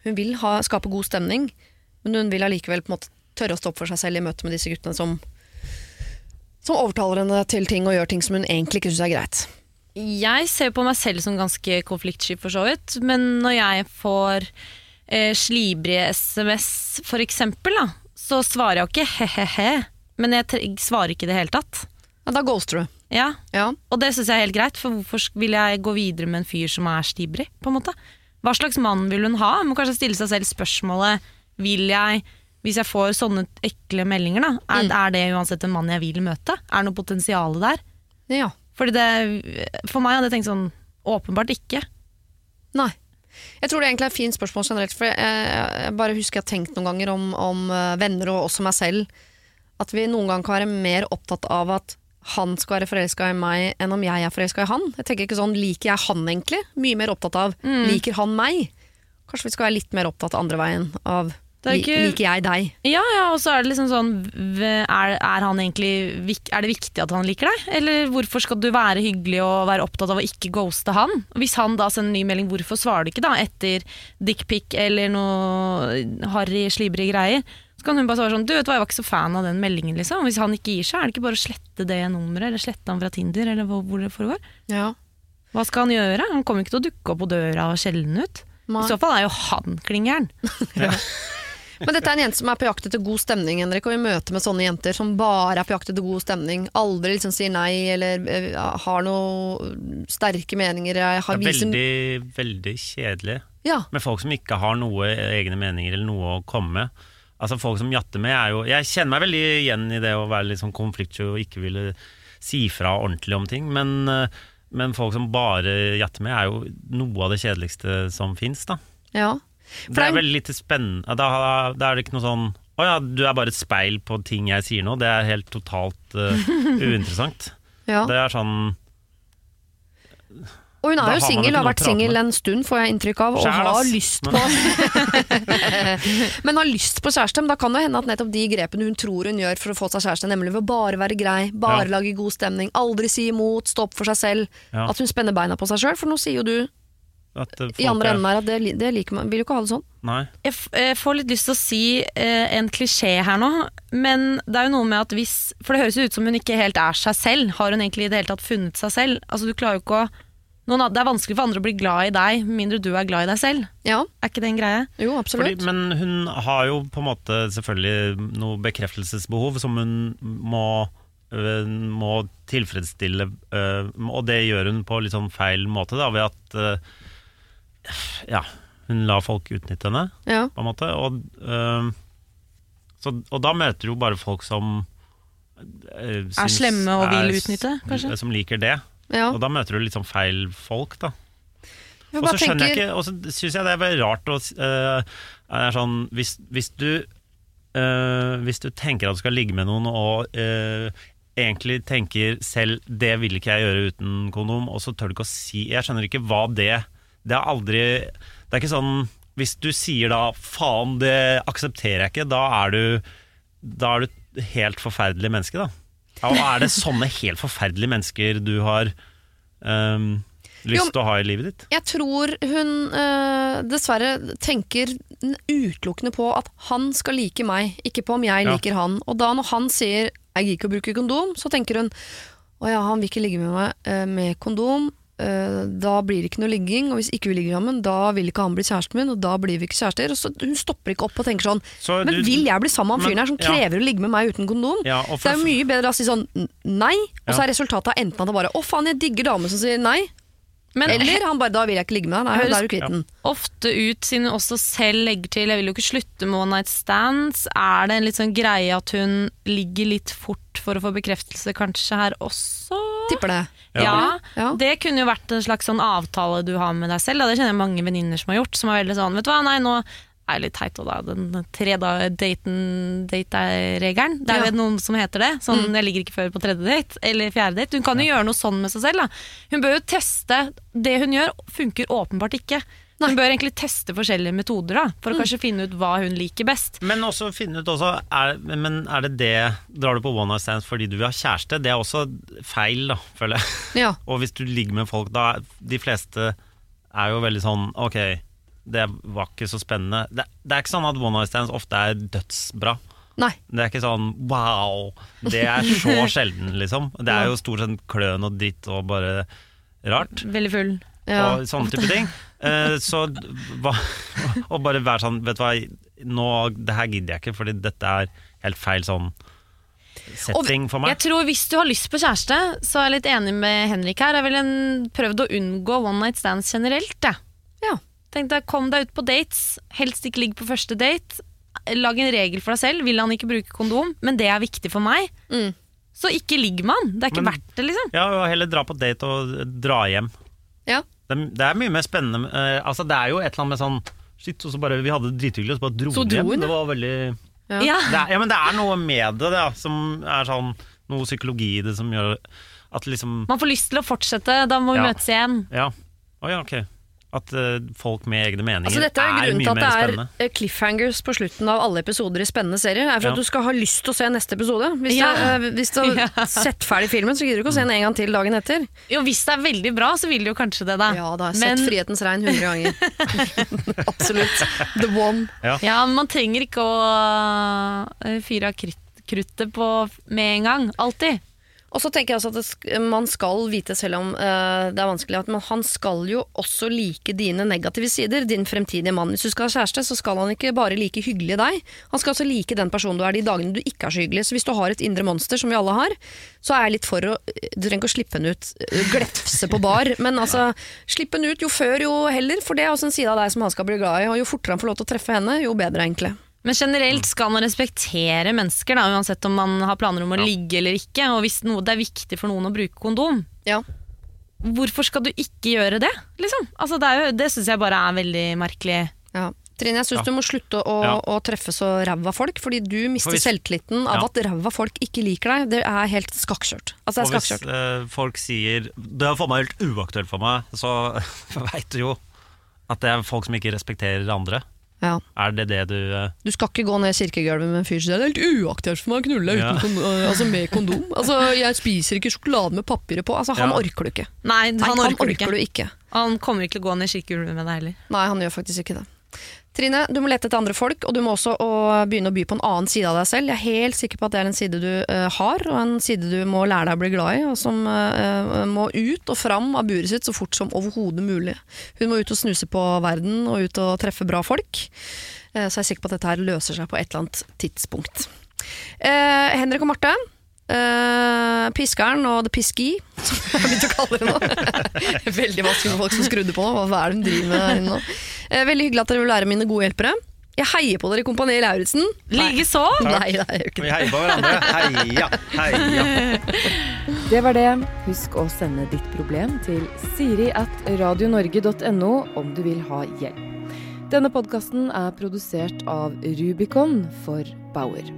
Hun vil ha, skape god stemning, men hun vil allikevel på en måte tørre å stå opp for seg selv i møte med disse guttene som som overtaler henne til ting og gjør ting som hun egentlig ikke syns er greit. Jeg ser på meg selv som ganske konfliktsky, for så vidt. Men når jeg får eh, slibrige SMS, for eksempel, da, så svarer jeg jo ikke he-he-he. Men jeg svarer ikke i det hele tatt. Ja, da ghoster du. Ja, Ja. Og det syns jeg er helt greit, for hvorfor vil jeg gå videre med en fyr som er slibrig? på en måte? Hva slags mann vil hun ha? Hun må kanskje stille seg selv spørsmålet Vil jeg, hvis jeg får sånne ekle meldinger, da, er, er det uansett en mann jeg vil møte? Er det noe potensial der? ja. Fordi det, For meg hadde jeg tenkt sånn Åpenbart ikke. Nei. Jeg tror det egentlig er et fint spørsmål generelt, for jeg, jeg bare husker jeg har tenkt noen ganger om, om eh, venner og også meg selv, at vi noen ganger kan være mer opptatt av at han skal være forelska i meg enn om jeg er forelska i han. Jeg tenker ikke sånn, Liker jeg han egentlig? Mye mer opptatt av liker han meg? Kanskje vi skal være litt mer opptatt andre veien av ikke- liker jeg deg? Ja, ja, og så er det liksom sånn er, er, han egentlig, er det viktig at han liker deg? Eller hvorfor skal du være hyggelig og være opptatt av å ikke ghoste han? Hvis han da sender en ny melding, hvorfor svarer du ikke da etter dickpic eller noe harry, slibrige greier? Så kan hun bare svare sånn Du vet hva, jeg var ikke så fan av den meldingen, liksom. Hvis han ikke gir seg, er det ikke bare å slette det nummeret, eller slette han fra Tinder, eller hvor, hvor det foregår? Ja. Hva skal han gjøre? Han kommer ikke til å dukke opp på døra og skjelne ut. Nei. I så fall er jo han klingeren. Men dette er en jente som er på jakt etter god stemning, Henrik, og vi møter med sånne jenter som bare er på jakt etter god stemning. Aldri liksom sier nei, eller eh, har noen sterke meninger. Jeg Det er viser- veldig, veldig kjedelig Ja, med folk som ikke har noe egne meninger eller noe å komme med. Altså Folk som jatter med, er jo Jeg kjenner meg veldig igjen i det å være litt sånn konfliktsky og ikke ville si fra ordentlig om ting, men, eh, men folk som bare jatter med, er jo noe av det kjedeligste som fins, da. ja. For Det er- veldig lite spennende Da, da er det ikke noe sånn Å ja, du er bare et speil på ting jeg sier nå. Det er helt totalt uh, uinteressant. ja. Det er sånn Og hun Da er jo singel, har vært singel en stund, får jeg inntrykk av, og Sjæl, har lyst på Men har lyst på kjæreste, men da kan det hende at nettopp de grepene hun tror hun gjør for å få seg kjæreste, nemlig ved å bare være grei, bare Ja. lage god stemning, aldri si imot, stå opp for seg selv, Ja. at hun spenner beina på seg sjøl, for nå sier jo du At eh, i andre enden her at det, det liker man, vil jo ikke ha det sånn. Nei. Jeg f eh, får litt lyst til å si eh, en klisjé her nå, men det er jo noe med at hvis For det høres jo ut som hun ikke helt er seg selv. Har hun egentlig i det hele tatt funnet seg selv? Altså du klarer jo ikke å noen, Det er vanskelig for andre å bli glad i deg, med mindre du er glad i deg selv. Ja, Er ikke det en greie? jo, Fordi, men hun har jo på en måte selvfølgelig noe bekreftelsesbehov som hun må, øh, må tilfredsstille, øh, og det gjør hun på litt sånn feil måte, da, ved at øh, ja, hun lar folk utnytte henne, Ja. på en måte. Og, øh, så, og da møter du jo bare folk som øh, Er slemme og vil utnytte, kanskje? Som liker det. Ja. Og da møter du litt sånn feil folk, da. Og så skjønner skjønner jeg ikke Og så syns jeg det er veldig rart å øh, er sånn, hvis, hvis du uh, Hvis du tenker at du skal ligge med noen og uh, egentlig tenker selv 'det vil ikke jeg gjøre uten kondom', og så tør du ikke å si Jeg skjønner ikke hva det Det er aldri Det er ikke sånn Hvis du sier da 'faen, det aksepterer jeg ikke', da er du Da er du helt forferdelig menneske, da. Ja, Og er det sånne helt forferdelige mennesker du har um, lyst til å ha i livet ditt? Jeg tror hun eh, dessverre tenker utelukkende på at han skal like meg, ikke på om jeg Ja. liker han. Og da når han sier 'jeg gidder ikke å bruke kondom', så tenker hun 'å ja, han vil ikke ligge med meg eh, med kondom'. Eh, da blir det ikke noe ligging, og hvis ikke vi ligger sammen, da vil ikke han bli kjæresten min, og da blir vi ikke kjærester. Og så Hun stopper ikke opp og tenker sånn Så Men du- vil jeg bli sammen med han fyren her som ja. krever å ligge med meg uten kondom? Ja, og for- det er jo mye bedre å si sånn nei, og så er resultatet enten at det bare 'å faen, jeg digger damer som sier nei', Men eller han bare 'da vil jeg ikke ligge med deg', nei, Høres- da er du kvitt den. ofte ut, siden hun også selv legger til 'jeg vil jo ikke slutte med one night stands', er det en litt sånn greie at hun ligger litt fort for å få bekreftelse kanskje her også? Tipper det. Ja. Ja, det kunne jo vært en slags sånn avtale du har med deg selv. Da. Det kjenner jeg mange venninner som har gjort. Som er veldig sånn, vet du hva, nei nå er jeg litt teit og da, den tre dager daten date-regelen. Det er Ja. noen som heter det. Sånn, jeg ligger ikke før på tredje date, eller fjerde date. Hun kan jo gjøre noe sånn med seg selv. Da. Hun bør jo teste. Det hun gjør funker åpenbart ikke. Hun bør egentlig teste forskjellige metoder da, for å kanskje finne ut hva hun liker best. Men også finne ut også er, Men er det det Drar du på one night stands fordi du vil ha kjæreste? Det er også feil, da, føler jeg. Ja. Og hvis du ligger med folk da De fleste er jo veldig sånn Ok, det var ikke så spennende. Det, det er ikke sånn at one night stands ofte er dødsbra. Nei. Det er ikke sånn wow. Det er så sjelden, liksom. Det er jo stort sett kløn og dritt og bare rart. Veldig full. Ja. og sånne type ting. Eh, så hva, Og bare være sånn, vet du hva, nå, det her gidder jeg ikke, fordi dette er helt feil sånn setting for meg. Jeg tror Hvis du har lyst på kjæreste, så er jeg litt enig med Henrik her. Jeg ville prøvd å unngå one night stands generelt. Jeg. Ja. Tenk deg, Kom deg ut på dates, helst ikke ligg på første date. Lag en regel for deg selv. Vil han ikke bruke kondom, men det er viktig for meg, Mm. så ikke ligg med han. Det er ikke Men- verdt det, liksom. Ja, og heller dra på date og dra hjem. Ja. Det, det er mye mer spennende eh, Altså, det er jo et eller annet med sånn Shit, og så bare, Vi hadde det drithyggelig, og så bare dro Så vi dro hjem. hun, Det var veldig Ja. Ja. det er, Ja, men det er noe med det, da, som er sånn Noe psykologi i det som gjør at liksom Man får lyst til å fortsette, da må vi Ja. møtes igjen. Ja. Å ja, ok. At eh, folk med egne meninger Altså Dette er grunnen mye til at mer det spennende. er eh, cliffhangers på slutten av alle episoder i spennende serier. er for Ja. at du skal ha lyst til å se neste episode. Hvis, Ja. du, eh, hvis du har Ja. sett ferdig filmen, så gidder du ikke å se den en gang til dagen etter. Jo, Hvis det er veldig bra, så vil du jo kanskje det, da. Ja, da har jeg Men- sett 'Frihetens regn' hundre ganger. Absolutt. The one. Ja, man trenger ikke å fyre av krutt- kruttet på med en gang. Alltid. Og så tenker jeg også at det, man skal vite, selv om uh, det er vanskelig, at man, han skal jo også like dine negative sider. Din fremtidige mann. Hvis du skal ha kjæreste, så skal han ikke bare like hyggelig deg. Han skal også like den personen du er de dagene du ikke er så hyggelig. Så hvis du har et indre monster, som vi alle har, så er jeg litt for å Du trenger ikke å slippe henne ut, eh, glefse på bar, men altså Slipp henne ut jo før, jo heller, for det er også en side av deg som han skal bli glad i. Og jo fortere han får lov til å treffe henne, jo bedre, egentlig. Men generelt skal man respektere mennesker, da, uansett om man har planer om å Ja. ligge eller ikke. Og hvis noe, det er viktig for noen å bruke kondom, Ja. hvorfor skal du ikke gjøre det? Liksom? Altså, det er jo- det syns jeg bare er veldig merkelig. Ja. Trine, jeg syns Ja. du må slutte å, Ja. å treffe så ræva folk, fordi du mister For hvis- selvtilliten av Ja. at ræva folk ikke liker deg. Det er helt skakkjørt. Altså, Og det er hvis eh, folk sier Det er for meg helt uaktuelt for meg, så veit du jo at det er folk som ikke respekterer andre. Ja. Er det det du uh... Du skal ikke gå ned kirkegulvet med en fyr som sier det er helt uaktuelt for meg å knulle Ja. uten kon øh, altså med kondom. Altså, jeg spiser ikke sjokolade med papiret på. Altså, han Ja. orker du ikke. Nei, Nei, han orker orker, ikke. du ikke. Han kommer ikke til å gå ned kirkegulvet med deg heller. Nei, han gjør faktisk ikke det. Trine, du må lete etter andre folk, og du må også begynne å by på en annen side av deg selv. Jeg er helt sikker på at det er en side du uh, har, og en side du må lære deg å bli glad i, og som uh, må ut og fram av buret sitt så fort som overhodet mulig. Hun må ut og snuse på verden, og ut og treffe bra folk. Uh, så jeg er sikker på at dette her løser seg på et eller annet tidspunkt. Henrik og Marte. Eh, piskeren og The Piski, som jeg har begynt å kalle det nå. Veldig vanskelig med folk som skrudde på. Hva er det de driver med her nå? Uh, veldig hyggelig at dere vil være mine gode hjelpere. Jeg heier på dere i Kompani Lauritzen. Likeså! Nei, det er jo ikke Vi heier på hverandre. Heia, heia. Det var det. Husk å sende ditt problem til siri at radionorge.no om du vil ha hjelp. Denne podkasten er produsert av Rubicon for Bauer.